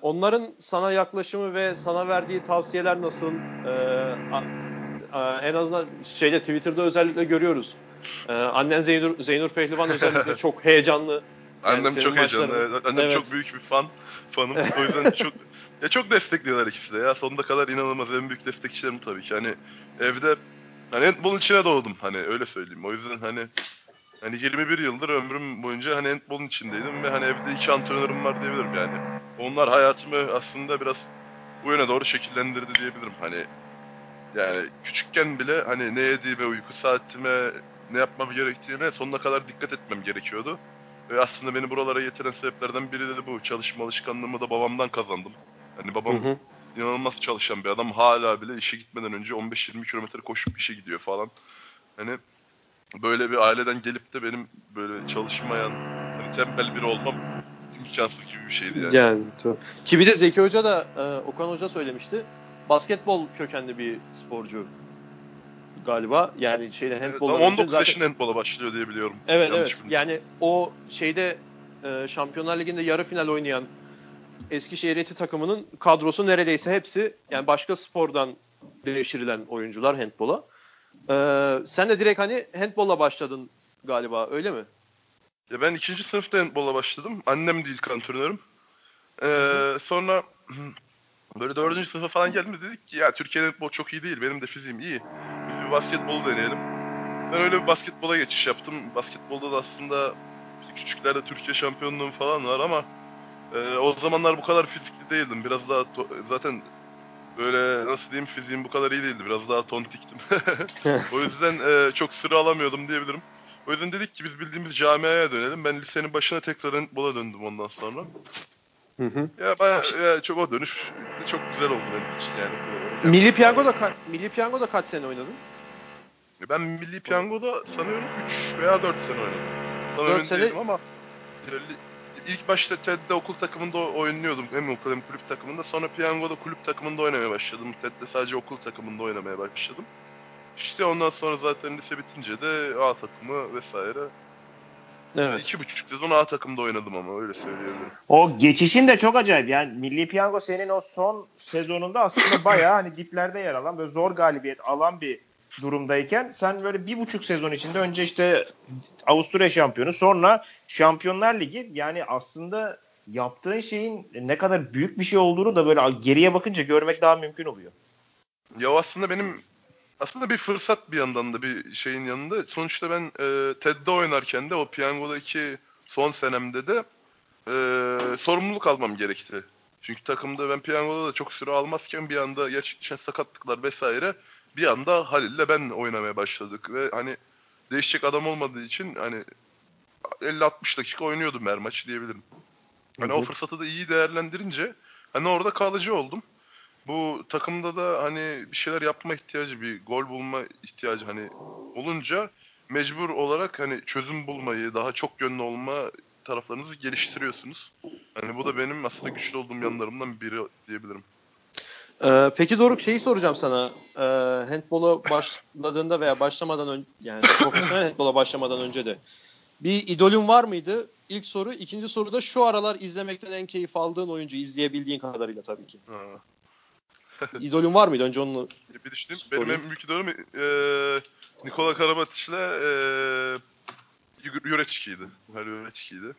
onların sana yaklaşımı ve sana verdiği tavsiyeler nasıl? Ee, a- a- en azından şeyde Twitter'da özellikle görüyoruz. Ee, annen Zeynur, Zeynur Pehlivan özellikle çok heyecanlı. Yani Annem çok heyecanlı. Annem Evet. çok büyük bir fan. Fanım. O yüzden çok ya çok destekliyorlar ikisi de ya. Sonuna kadar inanılmaz en büyük destekçilerim tabii ki. Hani evde hani handball'un içine doğdum hani öyle söyleyeyim. O yüzden hani hani 21 yıldır ömrüm boyunca hani handball'un içindeydim ve hani evde iki antrenörüm var diyebilirim yani. Onlar hayatımı aslında biraz bu yöne doğru şekillendirdi diyebilirim. Hani yani küçükken bile hani ne yediğime, uyku saatime, ne yapmam gerektiğine sonuna kadar dikkat etmem gerekiyordu. Ve aslında beni buralara getiren sebeplerden biri de bu. Çalışma alışkanlığımı da babamdan kazandım. Hani babam Hı hı. inanılmaz çalışan bir adam. Hala bile işe gitmeden önce 15-20 kilometre koşup işe gidiyor falan. Hani böyle bir aileden gelip de benim böyle çalışmayan, hani tembel biri olmam imkansız gibi bir şeydi yani. Yani tabii. Ki bir de Zeki Hoca da e, Okan Hoca söylemişti. Basketbol kökenli bir sporcu galiba. Yani şeyde Evet, handball ama 19 yaşında handbola başlıyor diye biliyorum. Evet Yanlış evet. bilmiyorum. Yani o şeyde e, Şampiyonlar Ligi'nde yarı final oynayan Eskişehir Eti takımının kadrosu neredeyse hepsi yani başka spordan devşirilen oyuncular handbola. E, sen de direkt hani handbolla başladın galiba öyle mi? Ya ben ikinci sınıfta handbola başladım. Annem değil antrenörüm. Ee, sonra böyle dördüncü sınıfa falan geldiğimde dedik ki ya Türkiye'de handbol çok iyi değil. Benim de fiziğim iyi. Biz bir basketbolu deneyelim. Ben öyle bir basketbola geçiş yaptım. Basketbolda da aslında küçüklerde Türkiye şampiyonluğum falan var ama e, o zamanlar bu kadar fizikli değildim. Biraz daha zaten böyle nasıl diyeyim fiziğim bu kadar iyi değildi. Biraz daha tontiktim. o yüzden e, çok süre alamıyordum diyebilirim. O yüzden dedik ki biz bildiğimiz camiaya dönelim. Ben lisenin başına tekrar handbola döndüm ondan sonra. Hı hı. Ya bayağı ya çok o dönüş çok güzel oldu benim için yani. Yani- Milli Piyango'da ka- Milli Piyango'da kaç sene oynadın? Ben Milli Piyango'da sanıyorum 3 veya 4 sene oynadım. Tam Dört emin sene- değilim ama ilk başta TED'de okul takımında oynuyordum. Hem okul hem kulüp takımında. Sonra Piyango'da kulüp takımında oynamaya başladım. TED'de sadece okul takımında oynamaya başladım. İşte ondan sonra zaten lise bitince de A takımı vesaire. Evet. İki buçuk sezon A takımda oynadım ama öyle söyleyebilirim. O geçişin de çok acayip. Yani Milli Piyango senin o son sezonunda aslında bayağı hani diplerde yer alan böyle zor galibiyet alan bir durumdayken sen böyle bir buçuk sezon içinde önce işte Avusturya şampiyonu sonra Şampiyonlar Ligi yani aslında yaptığın şeyin ne kadar büyük bir şey olduğunu da böyle geriye bakınca görmek daha mümkün oluyor. Ya aslında benim aslında bir fırsat bir yandan da bir şeyin yanında. Sonuçta ben e, TED'de oynarken de o piyangodaki son senemde de e, sorumluluk almam gerekti. Çünkü takımda ben piyangoda da çok süre almazken bir anda gerçekten sakatlıklar vesaire bir anda Halil'le ben oynamaya başladık ve hani değişecek adam olmadığı için hani 50-60 dakika oynuyordum her maç diyebilirim. Hani Hı hı. o fırsatı da iyi değerlendirince hani orada kalıcı oldum. Bu takımda da hani bir şeyler yapma ihtiyacı, bir gol bulma ihtiyacı hani olunca mecbur olarak hani çözüm bulmayı, daha çok yönlü olma taraflarınızı geliştiriyorsunuz. Hani bu da benim aslında güçlü olduğum yanlarımdan biri diyebilirim. Ee, peki Doruk şeyi soracağım sana. Ee, handbola başladığında veya başlamadan önce yani profesyonel handbola başlamadan önce de bir idolün var mıydı? İlk soru. İkinci soru da şu aralar izlemekten en keyif aldığın oyuncu izleyebildiğin kadarıyla tabii ki. İdolün var mıydı? Önce onu Bir düşüneyim. Sorayım. Benim en büyük idolüm eee Nikola Karabatic'le eee Yüreçki'ydi. Her Yüreçki'ydi.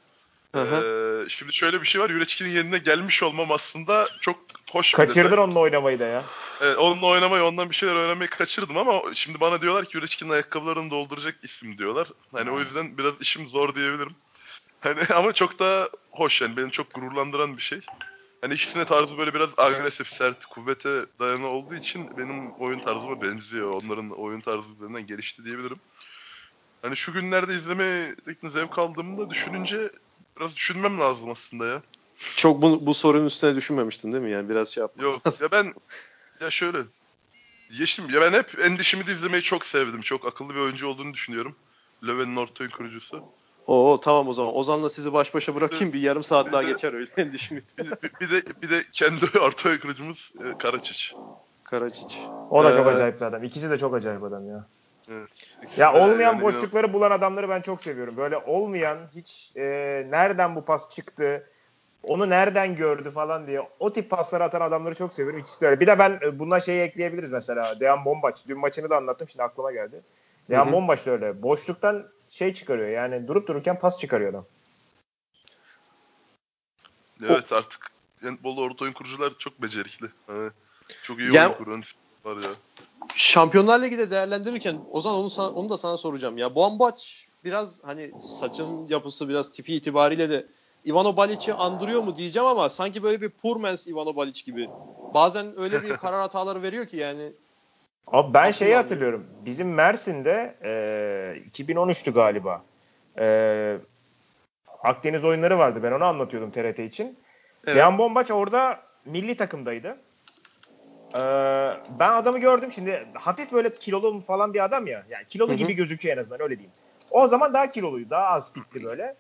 Hı hı. Eee, şimdi şöyle bir şey var. Yüreçki'nin yerine gelmiş olmam aslında çok hoş bir Kaçırdın onunla oynamayı da ya. Evet, onunla oynamayı, ondan bir şeyler öğrenmeyi kaçırdım ama şimdi bana diyorlar ki Yüreçki'nin ayakkabılarını dolduracak isim diyorlar. Hani o yüzden biraz işim zor diyebilirim. Hani ama çok da hoş yani beni çok gururlandıran bir şey. Hani ikisine tarzı böyle biraz agresif, sert, kuvvete dayanı olduğu için benim oyun tarzıma benziyor. Onların oyun tarzı üzerinden gelişti diyebilirim. Hani şu günlerde izlemekten zevk aldığımda düşününce biraz düşünmem lazım aslında ya. çok bu, bu sorunun üstüne düşünmemiştin değil mi? Yani biraz şey yapma. Yok ya ben ya şöyle Yeşim ya ben hep Endişim'i de izlemeyi çok sevdim. Çok akıllı bir oyuncu olduğunu düşünüyorum. Löwen'in orta oyun kurucusu. Oo tamam o zaman. Ozan'la sizi baş başa bırakayım bir yarım saat daha Bir de- geçer öyle düşünün. Bir, bir, bir de bir de kendi orta oyun kurucumuz e, Karaçiç. Karaciç. O da çok Evet. acayip bir adam. İkisi de çok acayip adam ya. Evet. Ya olmayan yani boşlukları bulan adamları ben çok seviyorum. Böyle olmayan hiç e, nereden bu pas çıktı, onu nereden gördü falan diye o tip pasları atan adamları çok seviyorum. İkisi de öyle. Bir de ben e, buna şeyi ekleyebiliriz mesela. Dejan Bombaç. Dün maçını da anlattım şimdi aklıma geldi. Dejan. Bombaç da öyle. Boşluktan şey çıkarıyor yani durup dururken pas çıkarıyor adam. Evet artık handbolda orta oyun kurucular çok becerikli. Hani çok iyi Ya- oyun kuran var ya. Şampiyonlar Ligi'de değerlendirirken Ozan onu sana- onu da sana soracağım. Ya Bombaç biraz hani saçın yapısı biraz tipi itibariyle de Ivano Balic'i andırıyor mu diyeceğim ama sanki böyle bir poor man's Ivano Balic gibi. Bazen öyle bir karar hataları veriyor ki yani. Abi ben şeyi hatırlıyorum. Bizim Mersin'de e, 2013'tü galiba. E, Akdeniz oyunları vardı. Ben onu anlatıyordum TRT için. Evet. Dejan Bombaç orada milli takımdaydı. Ee, ben adamı gördüm şimdi hafif böyle kilolu falan bir adam ya. Yani kilolu gibi gözüküyor en azından öyle diyeyim. O zaman daha kiloluydu. Daha az fitli böyle.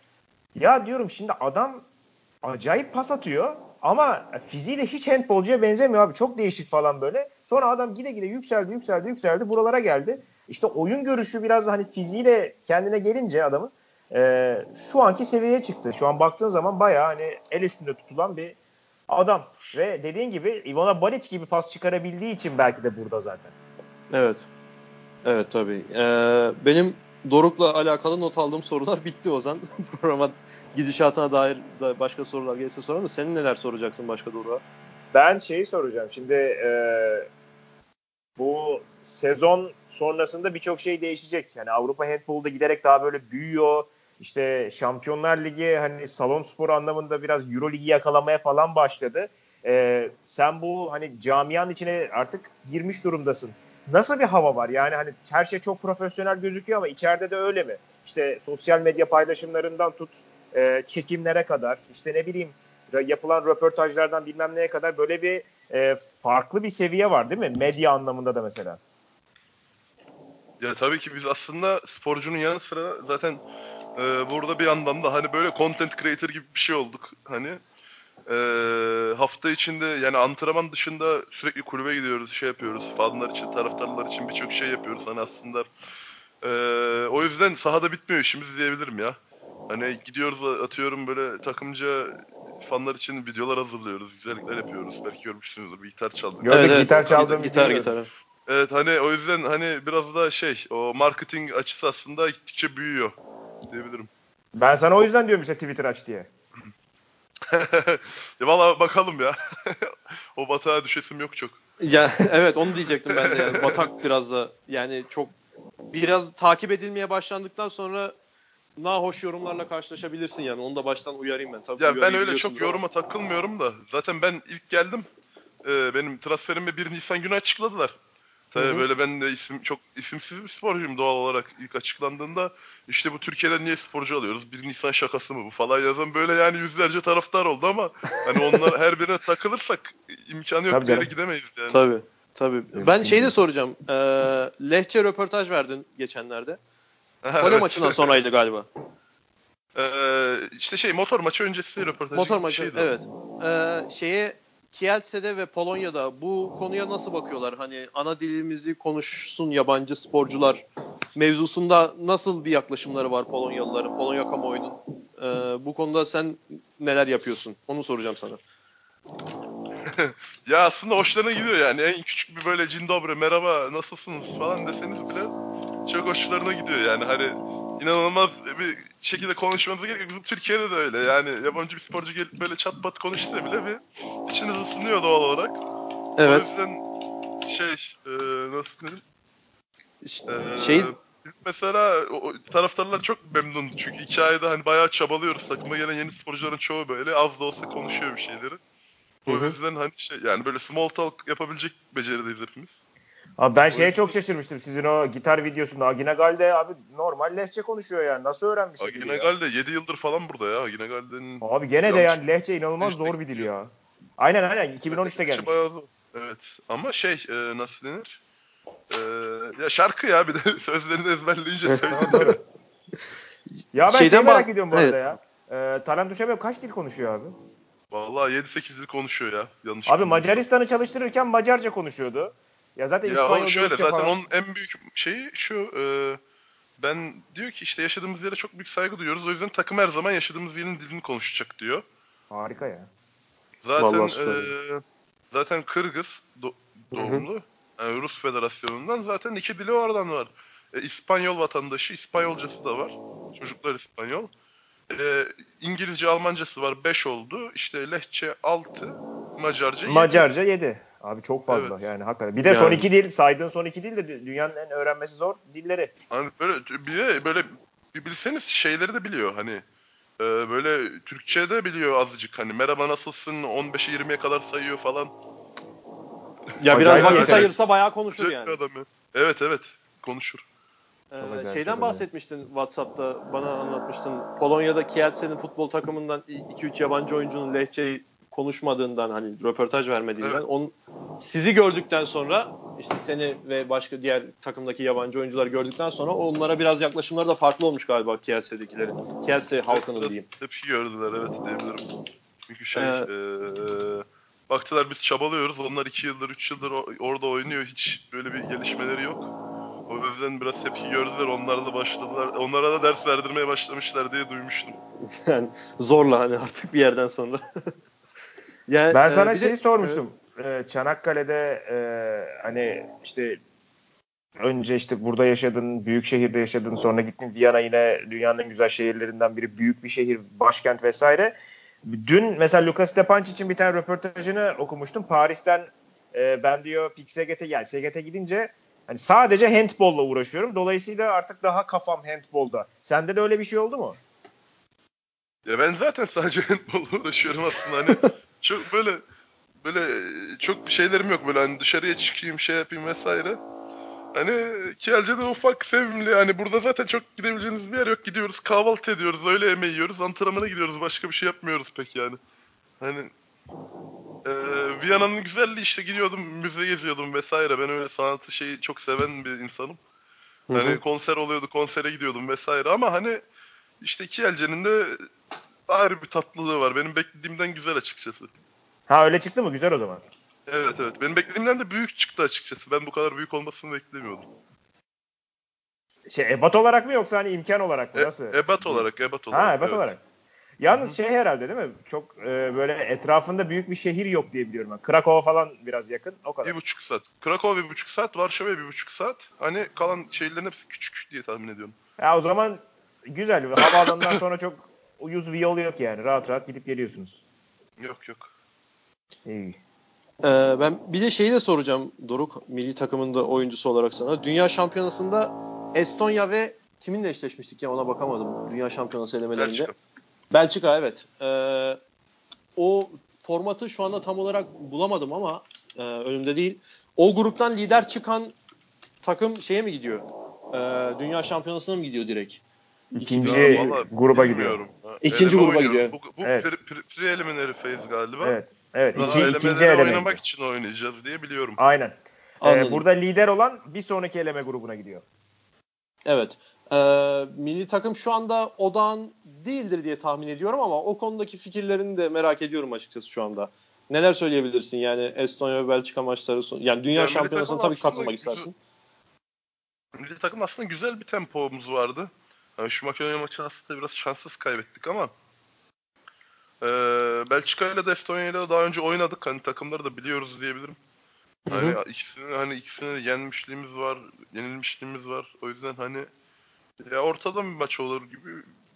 Ya diyorum şimdi adam acayip pas atıyor ama fiziği de hiç handbolcuya benzemiyor abi. Çok değişik falan böyle. Sonra adam gide gide yükseldi yükseldi yükseldi buralara geldi. İşte oyun görüşü biraz hani fiziği de kendine gelince adamın e, şu anki seviyeye çıktı. Şu an baktığın zaman bayağı hani el üstünde tutulan bir adam. Ve dediğin gibi Ivana Baric gibi pas çıkarabildiği için belki de burada zaten. Evet. Evet tabii. Ee, benim Doruk'la alakalı not aldığım sorular bitti Ozan. Programa gidişatına dair da başka sorular gelirse sorarım da senin neler soracaksın başka Doruk'a? Ben şeyi soracağım. Şimdi e, bu sezon sonrasında birçok şey değişecek. Yani Avrupa Handball'da giderek daha böyle büyüyor. İşte Şampiyonlar Ligi hani salon spor anlamında biraz Euro Ligi yakalamaya falan başladı. E, sen bu hani camianın içine artık girmiş durumdasın. Nasıl bir hava var? Yani hani her şey çok profesyonel gözüküyor ama içeride de öyle mi? İşte sosyal medya paylaşımlarından tut e, çekimlere kadar işte ne bileyim yapılan röportajlardan bilmem neye kadar böyle bir e, farklı bir seviye var değil mi? Medya anlamında da mesela. Ya tabii ki biz aslında sporcunun yanı sıra zaten e, burada bir yandan da hani böyle content creator gibi bir şey olduk. Hani e, hafta içinde yani antrenman dışında sürekli kulübe gidiyoruz, şey yapıyoruz. Fanlar için, taraftarlar için birçok şey yapıyoruz. Hani aslında e, o yüzden sahada bitmiyor işimiz diyebilirim ya. Hani gidiyoruz atıyorum böyle takımca fanlar için videolar hazırlıyoruz, güzellikler yapıyoruz. Belki görmüşsünüzdür bir gitar çaldım. Yok, evet, gitar çaldım. Gitar, gitar. Evet hani o yüzden hani biraz da şey o marketing açısı aslında gittikçe büyüyor diyebilirim. Ben sana o yüzden diyorum işte Twitter aç diye. ya valla bakalım ya. o batağa düşesim yok çok. Ya evet onu diyecektim ben de yani. Batak biraz da yani çok biraz takip edilmeye başlandıktan sonra hoş yorumlarla karşılaşabilirsin yani. Onu da baştan uyarayım ben. Tabii ya ben öyle çok yoruma takılmıyorum da. Zaten ben ilk geldim. E, benim transferimi 1 Nisan günü açıkladılar. Tabii Hı-hı. böyle ben de isim çok isimsiz bir sporcuyum doğal olarak ilk açıklandığında işte bu Türkiye'den niye sporcu alıyoruz? Bir Nisan şakası mı bu falan yazan böyle yani yüzlerce taraftar oldu ama hani onlar her birine takılırsak imkanı yok bir yere gidemeyiz yani. Tabii. Tabii. Ben şeyi de soracağım. Ee, Lehçe röportaj verdin geçenlerde. Kole evet. maçından sonraydı galiba. Ee, işte şey motor maçı öncesi röportaj. Motor maçı şeydi evet. Ee, şeye Kielce'de ve Polonya'da bu konuya nasıl bakıyorlar? Hani ana dilimizi konuşsun yabancı sporcular mevzusunda nasıl bir yaklaşımları var Polonyalıların, Polonya kamuoyunun? Ee, bu konuda sen neler yapıyorsun? Onu soracağım sana. ya aslında hoşlarına gidiyor yani. En küçük bir böyle cin dobre merhaba nasılsınız falan deseniz bile çok hoşlarına gidiyor yani. Hani inanılmaz bir şekilde konuşmanız gerekiyor. Bizim Türkiye'de de öyle. Yani yabancı bir sporcu gelip böyle çat pat konuşsa bile bir içiniz ısınıyor doğal olarak. Evet. O yüzden şey e, nasıl diyeyim? E, şey biz mesela o, taraftarlar çok memnun. Çünkü iki ayda hani bayağı çabalıyoruz. Takıma gelen yeni sporcuların çoğu böyle az da olsa konuşuyor bir şeyleri. O yüzden hani şey yani böyle small talk yapabilecek becerideyiz hepimiz. Abi ben şeye çok şaşırmıştım. Sizin o gitar videosunda Agina Galde abi normal lehçe konuşuyor yani. Nasıl öğrenmiş? Agina Galde 7 yıldır falan burada ya. Agina Galde'nin Abi gene de yani lehçe inanılmaz zor bir dil ya. Aynen aynen 2013'te gelmiş. Evet ama şey e, nasıl denir? E, ya şarkı ya bir de sözlerini ezberleyince söylüyor. ya ben Şeyden şey merak bah- ediyorum bu arada evet. ya. E, Talant Duşemev kaç dil konuşuyor abi? Vallahi 7-8 dil konuşuyor ya. Yanlış Abi Macaristan'ı çalıştırırken Macarca konuşuyordu. Ya zaten ya İspanyolca şöyle zaten falan. onun en büyük şeyi şu e, ben diyor ki işte yaşadığımız yere çok büyük saygı duyuyoruz. O yüzden takım her zaman yaşadığımız yerin dilini konuşacak diyor. Harika ya. Zaten e, zaten Kırgız do, doğumlu. Yani Rus Federasyonu'ndan zaten iki dili oradan var. E, İspanyol vatandaşı, İspanyolcası da var. Çocuklar İspanyol. E, İngilizce, Almancası var 5 oldu. İşte Lehçe 6, Macarca 7. Macarca 7. Abi çok fazla evet. yani hakikaten. Bir de yani. son iki dil saydığın son iki dil de dünyanın en öğrenmesi zor dilleri. Hani böyle bir de böyle bilseniz şeyleri de biliyor hani e, böyle Türkçe de biliyor azıcık hani merhaba nasılsın 15'e 20'ye kadar sayıyor falan. Ya biraz vakit ayırsa bayağı konuşur yani. Adamı. Evet evet konuşur. Ee, şeyden bahsetmiştin WhatsApp'ta bana anlatmıştın. Polonya'da Kielce'nin futbol takımından 2-3 yabancı oyuncunun lehçeyi konuşmadığından hani röportaj vermediğinden evet. on, sizi gördükten sonra işte seni ve başka diğer takımdaki yabancı oyuncuları gördükten sonra onlara biraz yaklaşımları da farklı olmuş galiba Kielce'dekilerin. Kielce halkının evet, diyeyim. Tepki gördüler evet diyebilirim. Çünkü şey Evet. eee, baktılar biz çabalıyoruz. Onlar 2 yıldır 3 yıldır orada oynuyor. Hiç böyle bir gelişmeleri yok. O yüzden biraz tepki gördüler. Onlar da başladılar. Onlara da ders verdirmeye başlamışlar diye duymuştum. Yani zorla hani artık bir yerden sonra. yani, Ben e, sana bir de- şeyi sormuştum. Ee, Çanakkale'de e, hani işte önce işte burada yaşadın, büyük şehirde yaşadın, sonra gittin Viyana yine dünyanın en güzel şehirlerinden biri, büyük bir şehir, başkent vesaire. Dün mesela Lucas Stepanç için bir tane röportajını okumuştum. Paris'ten e, ben diyor PXGT yani SGT gidince hani sadece handbolla uğraşıyorum. Dolayısıyla artık daha kafam handbolda. Sende de öyle bir şey oldu mu? Ya ben zaten sadece handbolla uğraşıyorum aslında hani çok böyle böyle çok bir şeylerim yok böyle hani dışarıya çıkayım şey yapayım vesaire. Hani Kielce'de ufak sevimli hani burada zaten çok gidebileceğiniz bir yer yok gidiyoruz kahvaltı ediyoruz öğle yemeği yiyoruz antrenmana gidiyoruz başka bir şey yapmıyoruz pek yani. Hani eee Viyana'nın güzelliği işte gidiyordum müze geziyordum vesaire ben öyle sanatı şeyi çok seven bir insanım. Hı hı. Hani konser oluyordu, konsere gidiyordum vesaire ama hani işte Kielce'nin de ayrı bir tatlılığı var. Benim beklediğimden güzel açıkçası. Ha öyle çıktı mı? Güzel o zaman. Evet evet. Benim beklediğimden de büyük çıktı açıkçası. Ben bu kadar büyük olmasını beklemiyordum. Şey ebat olarak mı yoksa hani imkan olarak mı? E, Nasıl? ebat olarak, ebat olarak. Ha ebat evet. olarak. Yalnız şey herhalde değil mi? Çok e, böyle etrafında büyük bir şehir yok diye biliyorum ben. Krakow'a falan biraz yakın. O kadar. Bir buçuk saat. Krakow bir buçuk saat, Varşova bir buçuk saat. Hani kalan şehirlerin hepsi küçük diye tahmin ediyorum. Ya o zaman güzel. Havaalanından sonra çok uyuz bir yol yok yani. Rahat rahat gidip geliyorsunuz. Yok yok. İyi. Ee, ben bir de şeyi de soracağım Doruk milli takımında oyuncusu olarak sana. Dünya Şampiyonası'nda Estonya ve kiminle eşleşmiştik ya ona bakamadım. Dünya Şampiyonası elemelerinde. Belçika. Belçika evet. Ee, o formatı şu anda tam olarak bulamadım ama e, önümde değil. O gruptan lider çıkan takım şeye mi gidiyor? Ee, Dünya Şampiyonası'na mı gidiyor direkt? İkinci Ya gruba gidiyor. İkinci eleme gruba oynuyoruz. gidiyor. Bu, bu Evet. pre, pre, pre-eliminary phase galiba. Evet. Evet. Daha iki, ikinci eleme. oynamak için oynayacağız diye biliyorum. Aynen. Ee, burada lider olan bir sonraki eleme grubuna gidiyor. Evet. Ee, milli takım şu anda odağın değildir diye tahmin ediyorum ama o konudaki fikirlerini de merak ediyorum açıkçası şu anda. Neler söyleyebilirsin yani Estonya ve Belçika maçları son- yani dünya Ya milli şampiyonasına tabii katılmak aslında istersin. Milli takım aslında güzel bir tempomuz vardı. Yani şu Makedonya maçı aslında biraz şanssız kaybettik ama eee Belçika ile de Estonya ile daha önce oynadık. Hani takımları da biliyoruz diyebilirim. Hı Hani hı. ikisini hani ikisine de yenmişliğimiz var, yenilmişliğimiz var. O yüzden hani ya ortada bir maç olur gibi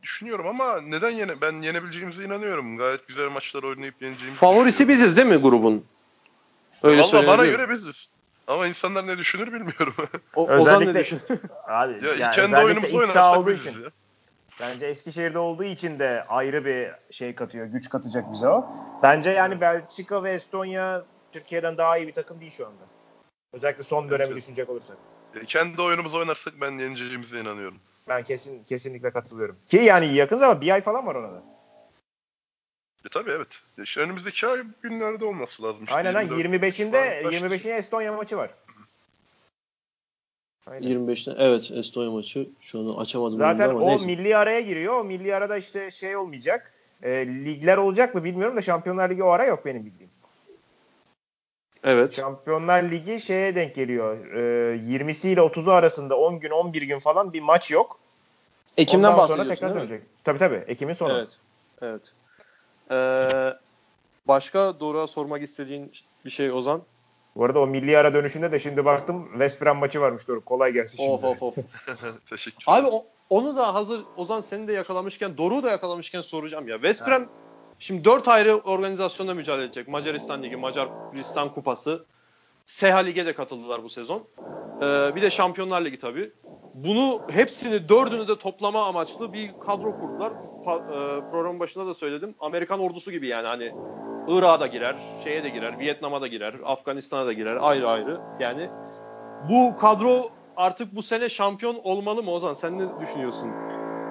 düşünüyorum ama neden yene ben yenebileceğimize inanıyorum. Gayet güzel maçlar oynayıp yeneceğimizi Favorisi biziz değil mi grubun? Öyle Valla bana göre biziz. Ama insanlar ne düşünür bilmiyorum. O, Ozan ne Özellikle- düşünüyor? Abi, ya yani kendi oyunumuzu oynarsak biziz için. ya. Bence Eskişehir'de olduğu için de ayrı bir şey katıyor, güç katacak bize o. Bence yani Belçika ve Estonya Türkiye'den daha iyi bir takım değil şu anda. Özellikle son dönemi Evet. düşünecek olursak. Ya Kendi oyunumuzu oynarsak ben yeneceğimize inanıyorum. Ben kesin kesinlikle katılıyorum. Ki yani yakın zaman bir ay falan var ona da. E tabii evet. İşte önümüzdeki ay günlerde olması lazım. İşte Aynen ha 24 25'inde falan 25'ine Estonya maçı var. Aynen. 25'te evet Estonya maçı. Şu an açamadım Zaten ama o neyse. milli araya giriyor. O milli arada işte şey olmayacak. E, ligler olacak mı bilmiyorum da Şampiyonlar Ligi o ara yok benim bildiğim. Evet. Şampiyonlar Ligi şeye denk geliyor. E, 20'si ile 30'u arasında 10 gün 11 gün falan bir maç yok. Ekim'den Ondan sonra bahsediyorsun tekrar değil mi? dönecek. Tabii tabii. Ekim'in sonu. Evet. Evet. Ee, başka Doruk'a sormak istediğin bir şey Ozan? Bu arada o milli ara dönüşünde de şimdi baktım West Brom maçı varmış Doruk. Kolay gelsin şimdi. Of of of. Teşekkür Abi o- onu da hazır Ozan seni de yakalamışken Doruk'u da yakalamışken soracağım ya. West Brom şimdi 4 ayrı organizasyonda mücadele edecek. Macaristan Ligi, Macaristan Kupası. SEHA Lig'e de katıldılar bu sezon. Ee, bir de Şampiyonlar Ligi tabii. Bunu hepsini dördünü de toplama amaçlı bir kadro kurdular. Pa- e, programın başında da söyledim. Amerikan ordusu gibi yani hani Irak'a da girer, şeye de girer, Vietnam'a da girer, Afganistan'a da girer ayrı ayrı. Yani bu kadro artık bu sene şampiyon olmalı mı Ozan? Sen ne düşünüyorsun?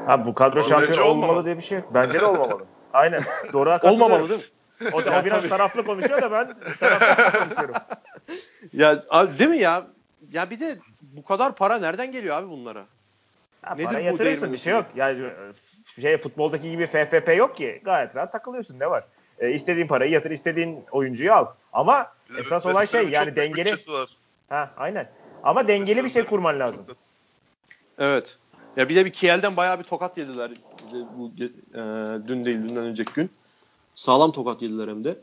Ha bu kadro Bence şampiyon olmalı olmamalı. diye bir şey yok. Bence de olmamalı. Aynen. Katılıyorum. Olmamalı değil mi? O, da, Ya o biraz taraflı konuşuyor da ben taraflı konuşuyorum. Ya abi, değil mi ya? Ya bir de bu kadar para nereden geliyor abi bunlara? Ha, Nedir para bu yatırırsın bir şey yok. Yani şey futboldaki gibi FFP yok ki. Gayet rahat takılıyorsun ne var? E, istediğin parayı yatır, istediğin oyuncuyu al. Ama Bir esas olay şey yani dengeli. Ha, aynen. Ama dengeli bir şey kurman lazım. Evet. Ya bir de bir Kiel'den bayağı bir tokat yediler. Bu e, dün değil dünden önceki gün. Sağlam tokat yediler hem de.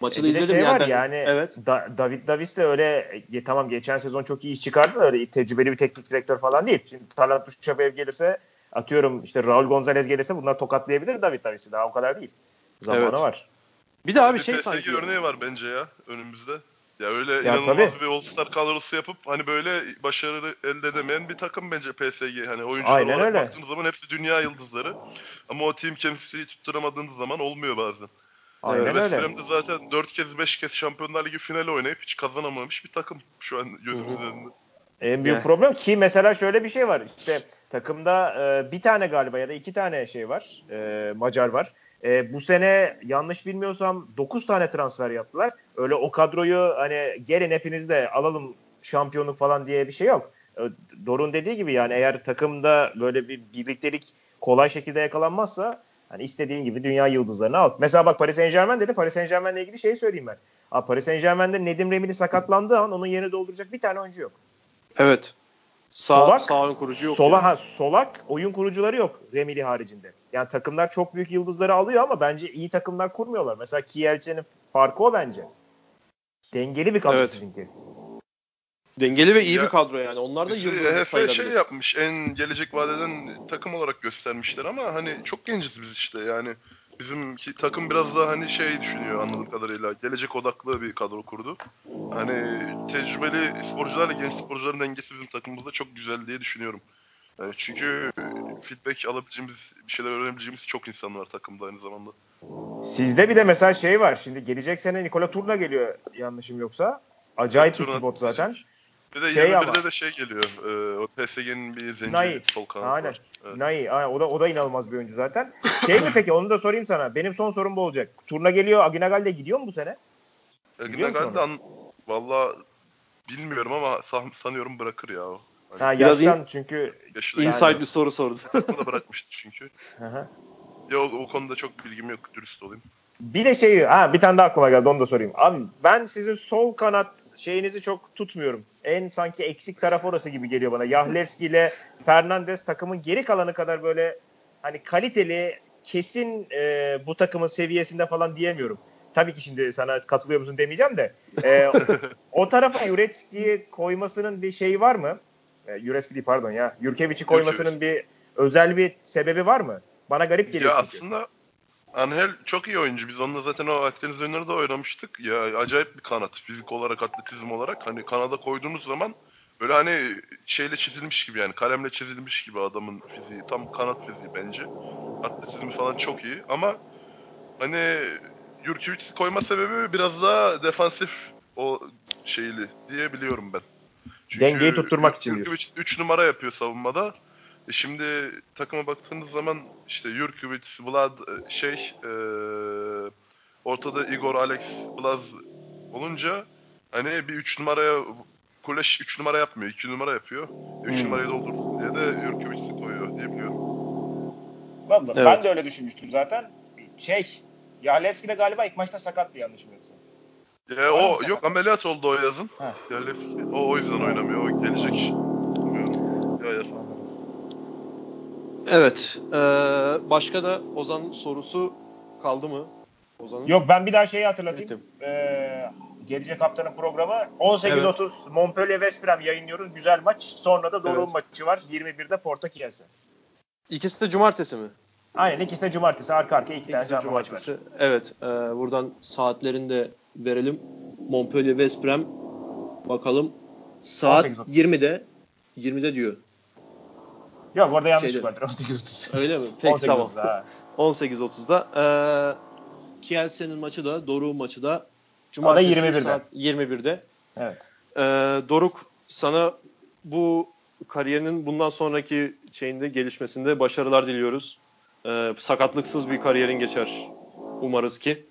Maçı E da bir de izledim şey yani. var ben- yani Evet. Da- David Davis de öyle e, tamam geçen sezon çok iyi iş çıkardı da öyle tecrübeli bir teknik direktör falan değil. Şimdi Talat Duşabev gelirse atıyorum işte Raul Gonzalez gelirse bunlar tokatlayabilir David Davis'i daha o kadar değil. Zamanı Evet. var. Bir de abi bir şey PSG sanki. örneği var bence ya önümüzde. Ya öyle Ya inanılmaz tabii. bir All-Star kadrosu yapıp hani böyle başarı elde edemeyen bir takım bence PSG. Hani oyuncular Aynen olarak öyle. baktığımız zaman hepsi dünya yıldızları. Ama o team chemistry'yi tutturamadığınız zaman olmuyor bazen. Aynen West öyle. Ham de zaten 4 kez 5 kez Şampiyonlar Ligi finali oynayıp hiç kazanamamış bir takım şu an gözümüzün önünde. En büyük problem ki mesela şöyle bir şey var. İşte takımda e, bir tane galiba ya da iki tane şey var. E, Macar var. E, bu sene yanlış bilmiyorsam 9 tane transfer yaptılar. Öyle o kadroyu hani gelin hepiniz de alalım şampiyonluk falan diye bir şey yok. E, Dorun dediği gibi yani eğer takımda böyle bir birliktelik kolay şekilde yakalanmazsa hani istediğin gibi dünya yıldızlarını al. Mesela bak Paris Saint Germain dedi. Paris Saint Germain'le ilgili şey söyleyeyim ben. Aa, Paris Saint Germain'de Nedim Remili sakatlandığı an onun yerini dolduracak bir tane oyuncu yok. Evet. Sağ, Solak, sağ ön kurucu yok. Sola, yani. ha, solak oyun kurucuları yok Remili haricinde. Yani takımlar çok büyük yıldızları alıyor ama bence iyi takımlar kurmuyorlar. Mesela Kielce'nin farkı o bence. Dengeli bir kadro Evet. sizinki. Dengeli ve iyi Ya, bir kadro yani. Onlar da Bizi yıldız HF sayılabilir. şey yapmış en gelecek vadeden takım olarak göstermişler ama hani çok genciz biz işte yani. Bizim takım biraz daha hani şey düşünüyor anladığım kadarıyla. Gelecek odaklı bir kadro kurdu. Hani tecrübeli sporcularla genç sporcuların dengesi bizim takımımızda çok güzel diye düşünüyorum. Yani çünkü feedback alabileceğimiz, bir şeyler öğrenebileceğimiz çok insan var takımda aynı zamanda. Sizde bir de mesela şey var. Şimdi gelecek sene Nikola Turna geliyor yanlışım yoksa. Acayip bir pivot zaten. Bir de Şey 21'de ama- de şey geliyor. E, o PSG'nin bir zenci Nai. sol kanadı Aynen. var. Evet. Nai, aynen. O da, o da inanılmaz bir oyuncu zaten. Şey mi peki onu da sorayım sana. Benim son sorum bu olacak. Turna geliyor. Aginagal de gidiyor mu bu sene? E, Biliyor musun Gnagald'ı an- Valla bilmiyorum ama san- sanıyorum bırakır ya o. Hani Ha, Biraz yaştan çünkü yaşı da Inside Yani- bir soru sordu. takımı da bırakmıştı çünkü. Hı hı. Ya o, o konuda çok bilgim yok dürüst olayım. Bir de şey, ha bir tane daha aklıma geldi onu da sorayım. Abi ben sizin sol kanat şeyinizi çok tutmuyorum. En sanki eksik taraf orası gibi geliyor bana. Yahlevski ile Fernandes takımın geri kalanı kadar böyle hani kaliteli, kesin e, bu takımın seviyesinde falan diyemiyorum. Tabii ki şimdi sana katılıyor musun demeyeceğim de. E, o, o tarafa Jurecki'yi koymasının bir şeyi var mı? E, Jurecki değil pardon ya. Jurkevic'i koymasının bir özel bir sebebi var mı? Bana garip geliyor ya çünkü. aslında Angel çok iyi oyuncu. Biz onunla zaten o Akdeniz oyunları da oynamıştık. Ya acayip bir kanat. Fizik olarak, atletizm olarak. Hani kanada koyduğunuz zaman böyle hani şeyle çizilmiş gibi yani kalemle çizilmiş gibi adamın fiziği. Tam kanat fiziği bence. Atletizmi falan çok iyi ama hani Jurkevic'i koyma sebebi biraz daha defansif o şeyli diye biliyorum ben. Dengeyi tutturmak için Jurkevic 3 numara yapıyor savunmada. E şimdi takıma baktığınız zaman işte Jurkovic, Vlad e, şey e, ortada Igor, Alex, Blaz olunca hani bir 3 numaraya Kuleş 3 numara yapmıyor. 2 numara yapıyor. 3 Hmm. numarayı doldursun diye de Jurkovic'i koyuyor diye biliyorum. Vallahi Evet. Ben de öyle düşünmüştüm zaten. Şey, Yahlevski de galiba ilk maçta sakattı yanlışım yoksa. Ya mı o sakat? yok ameliyat oldu o yazın. Ha. Yalevski. O o yüzden oynamıyor. O gelecek. Bilmiyorum. Ya, ya. Evet. eee, başka da Ozan sorusu kaldı mı? Ozan'ın? Yok ben bir daha şeyi hatırlatayım. Bittim. Ee, gelecek haftanın programı 18.30 Montpellier West Brom yayınlıyoruz. Güzel maç. Sonra da Doruk'un Evet. maçı var. 21'de Porto Kielce. İkisi de cumartesi mi? Aynen ikisi de cumartesi arka arkaya iki tane İkisi canlı maç var. cumartesi. Evet. eee, buradan saatlerini de verelim. Montpellier West Brom bakalım. Saat 18.30. 20'de 20'de diyor. Yok orada yanlışlık Şeyde- vardır 18.30. Öyle mi? Peki tamam. 18.30'da, ha. 18.30'da. Eee Kielce'nin maçı da Doruk'un maçı da O da cumartesi 21'de. saat 21'de. Evet. Ee, Doruk sana bu kariyerinin bundan sonraki şeyinde gelişmesinde başarılar diliyoruz. Ee, sakatlıksız bir kariyerin geçer umarız ki.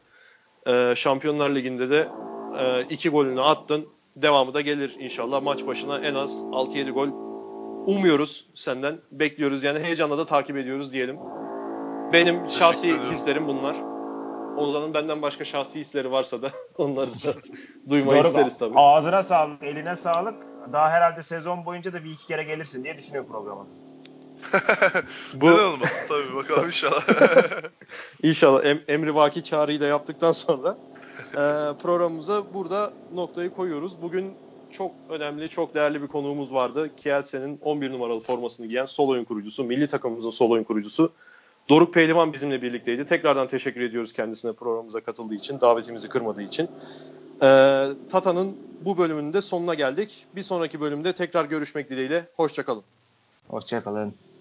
Ee, Şampiyonlar Ligi'nde de e, iki golünü attın. Devamı da gelir inşallah. Maç başına en az 6-7 gol umuyoruz senden. Bekliyoruz yani heyecanla da takip ediyoruz diyelim. Benim şahsi ederim. hislerim bunlar. Ozan'ın benden başka şahsi hisleri varsa da onları da duymayı Doruk, isteriz tabii. Ağzına sağlık, eline sağlık. Daha herhalde sezon boyunca da bir iki kere gelirsin diye düşünüyorum programa. Bu Neden olmaz? Tabii bakalım inşallah. İnşallah em, emri vaki çağrıyı da yaptıktan sonra e, programımıza burada noktayı koyuyoruz. Bugün çok önemli, çok değerli bir konuğumuz vardı. Kielce'nin 11 numaralı formasını giyen sol oyun kurucusu, milli takımımızın sol oyun kurucusu Doruk Pehlivan bizimle birlikteydi. Tekrardan teşekkür ediyoruz kendisine programımıza katıldığı için, davetimizi kırmadığı için. E, Tata'nın bu bölümünün de sonuna geldik. Bir sonraki bölümde tekrar görüşmek dileğiyle. Hoşçakalın. Hoşçakalın.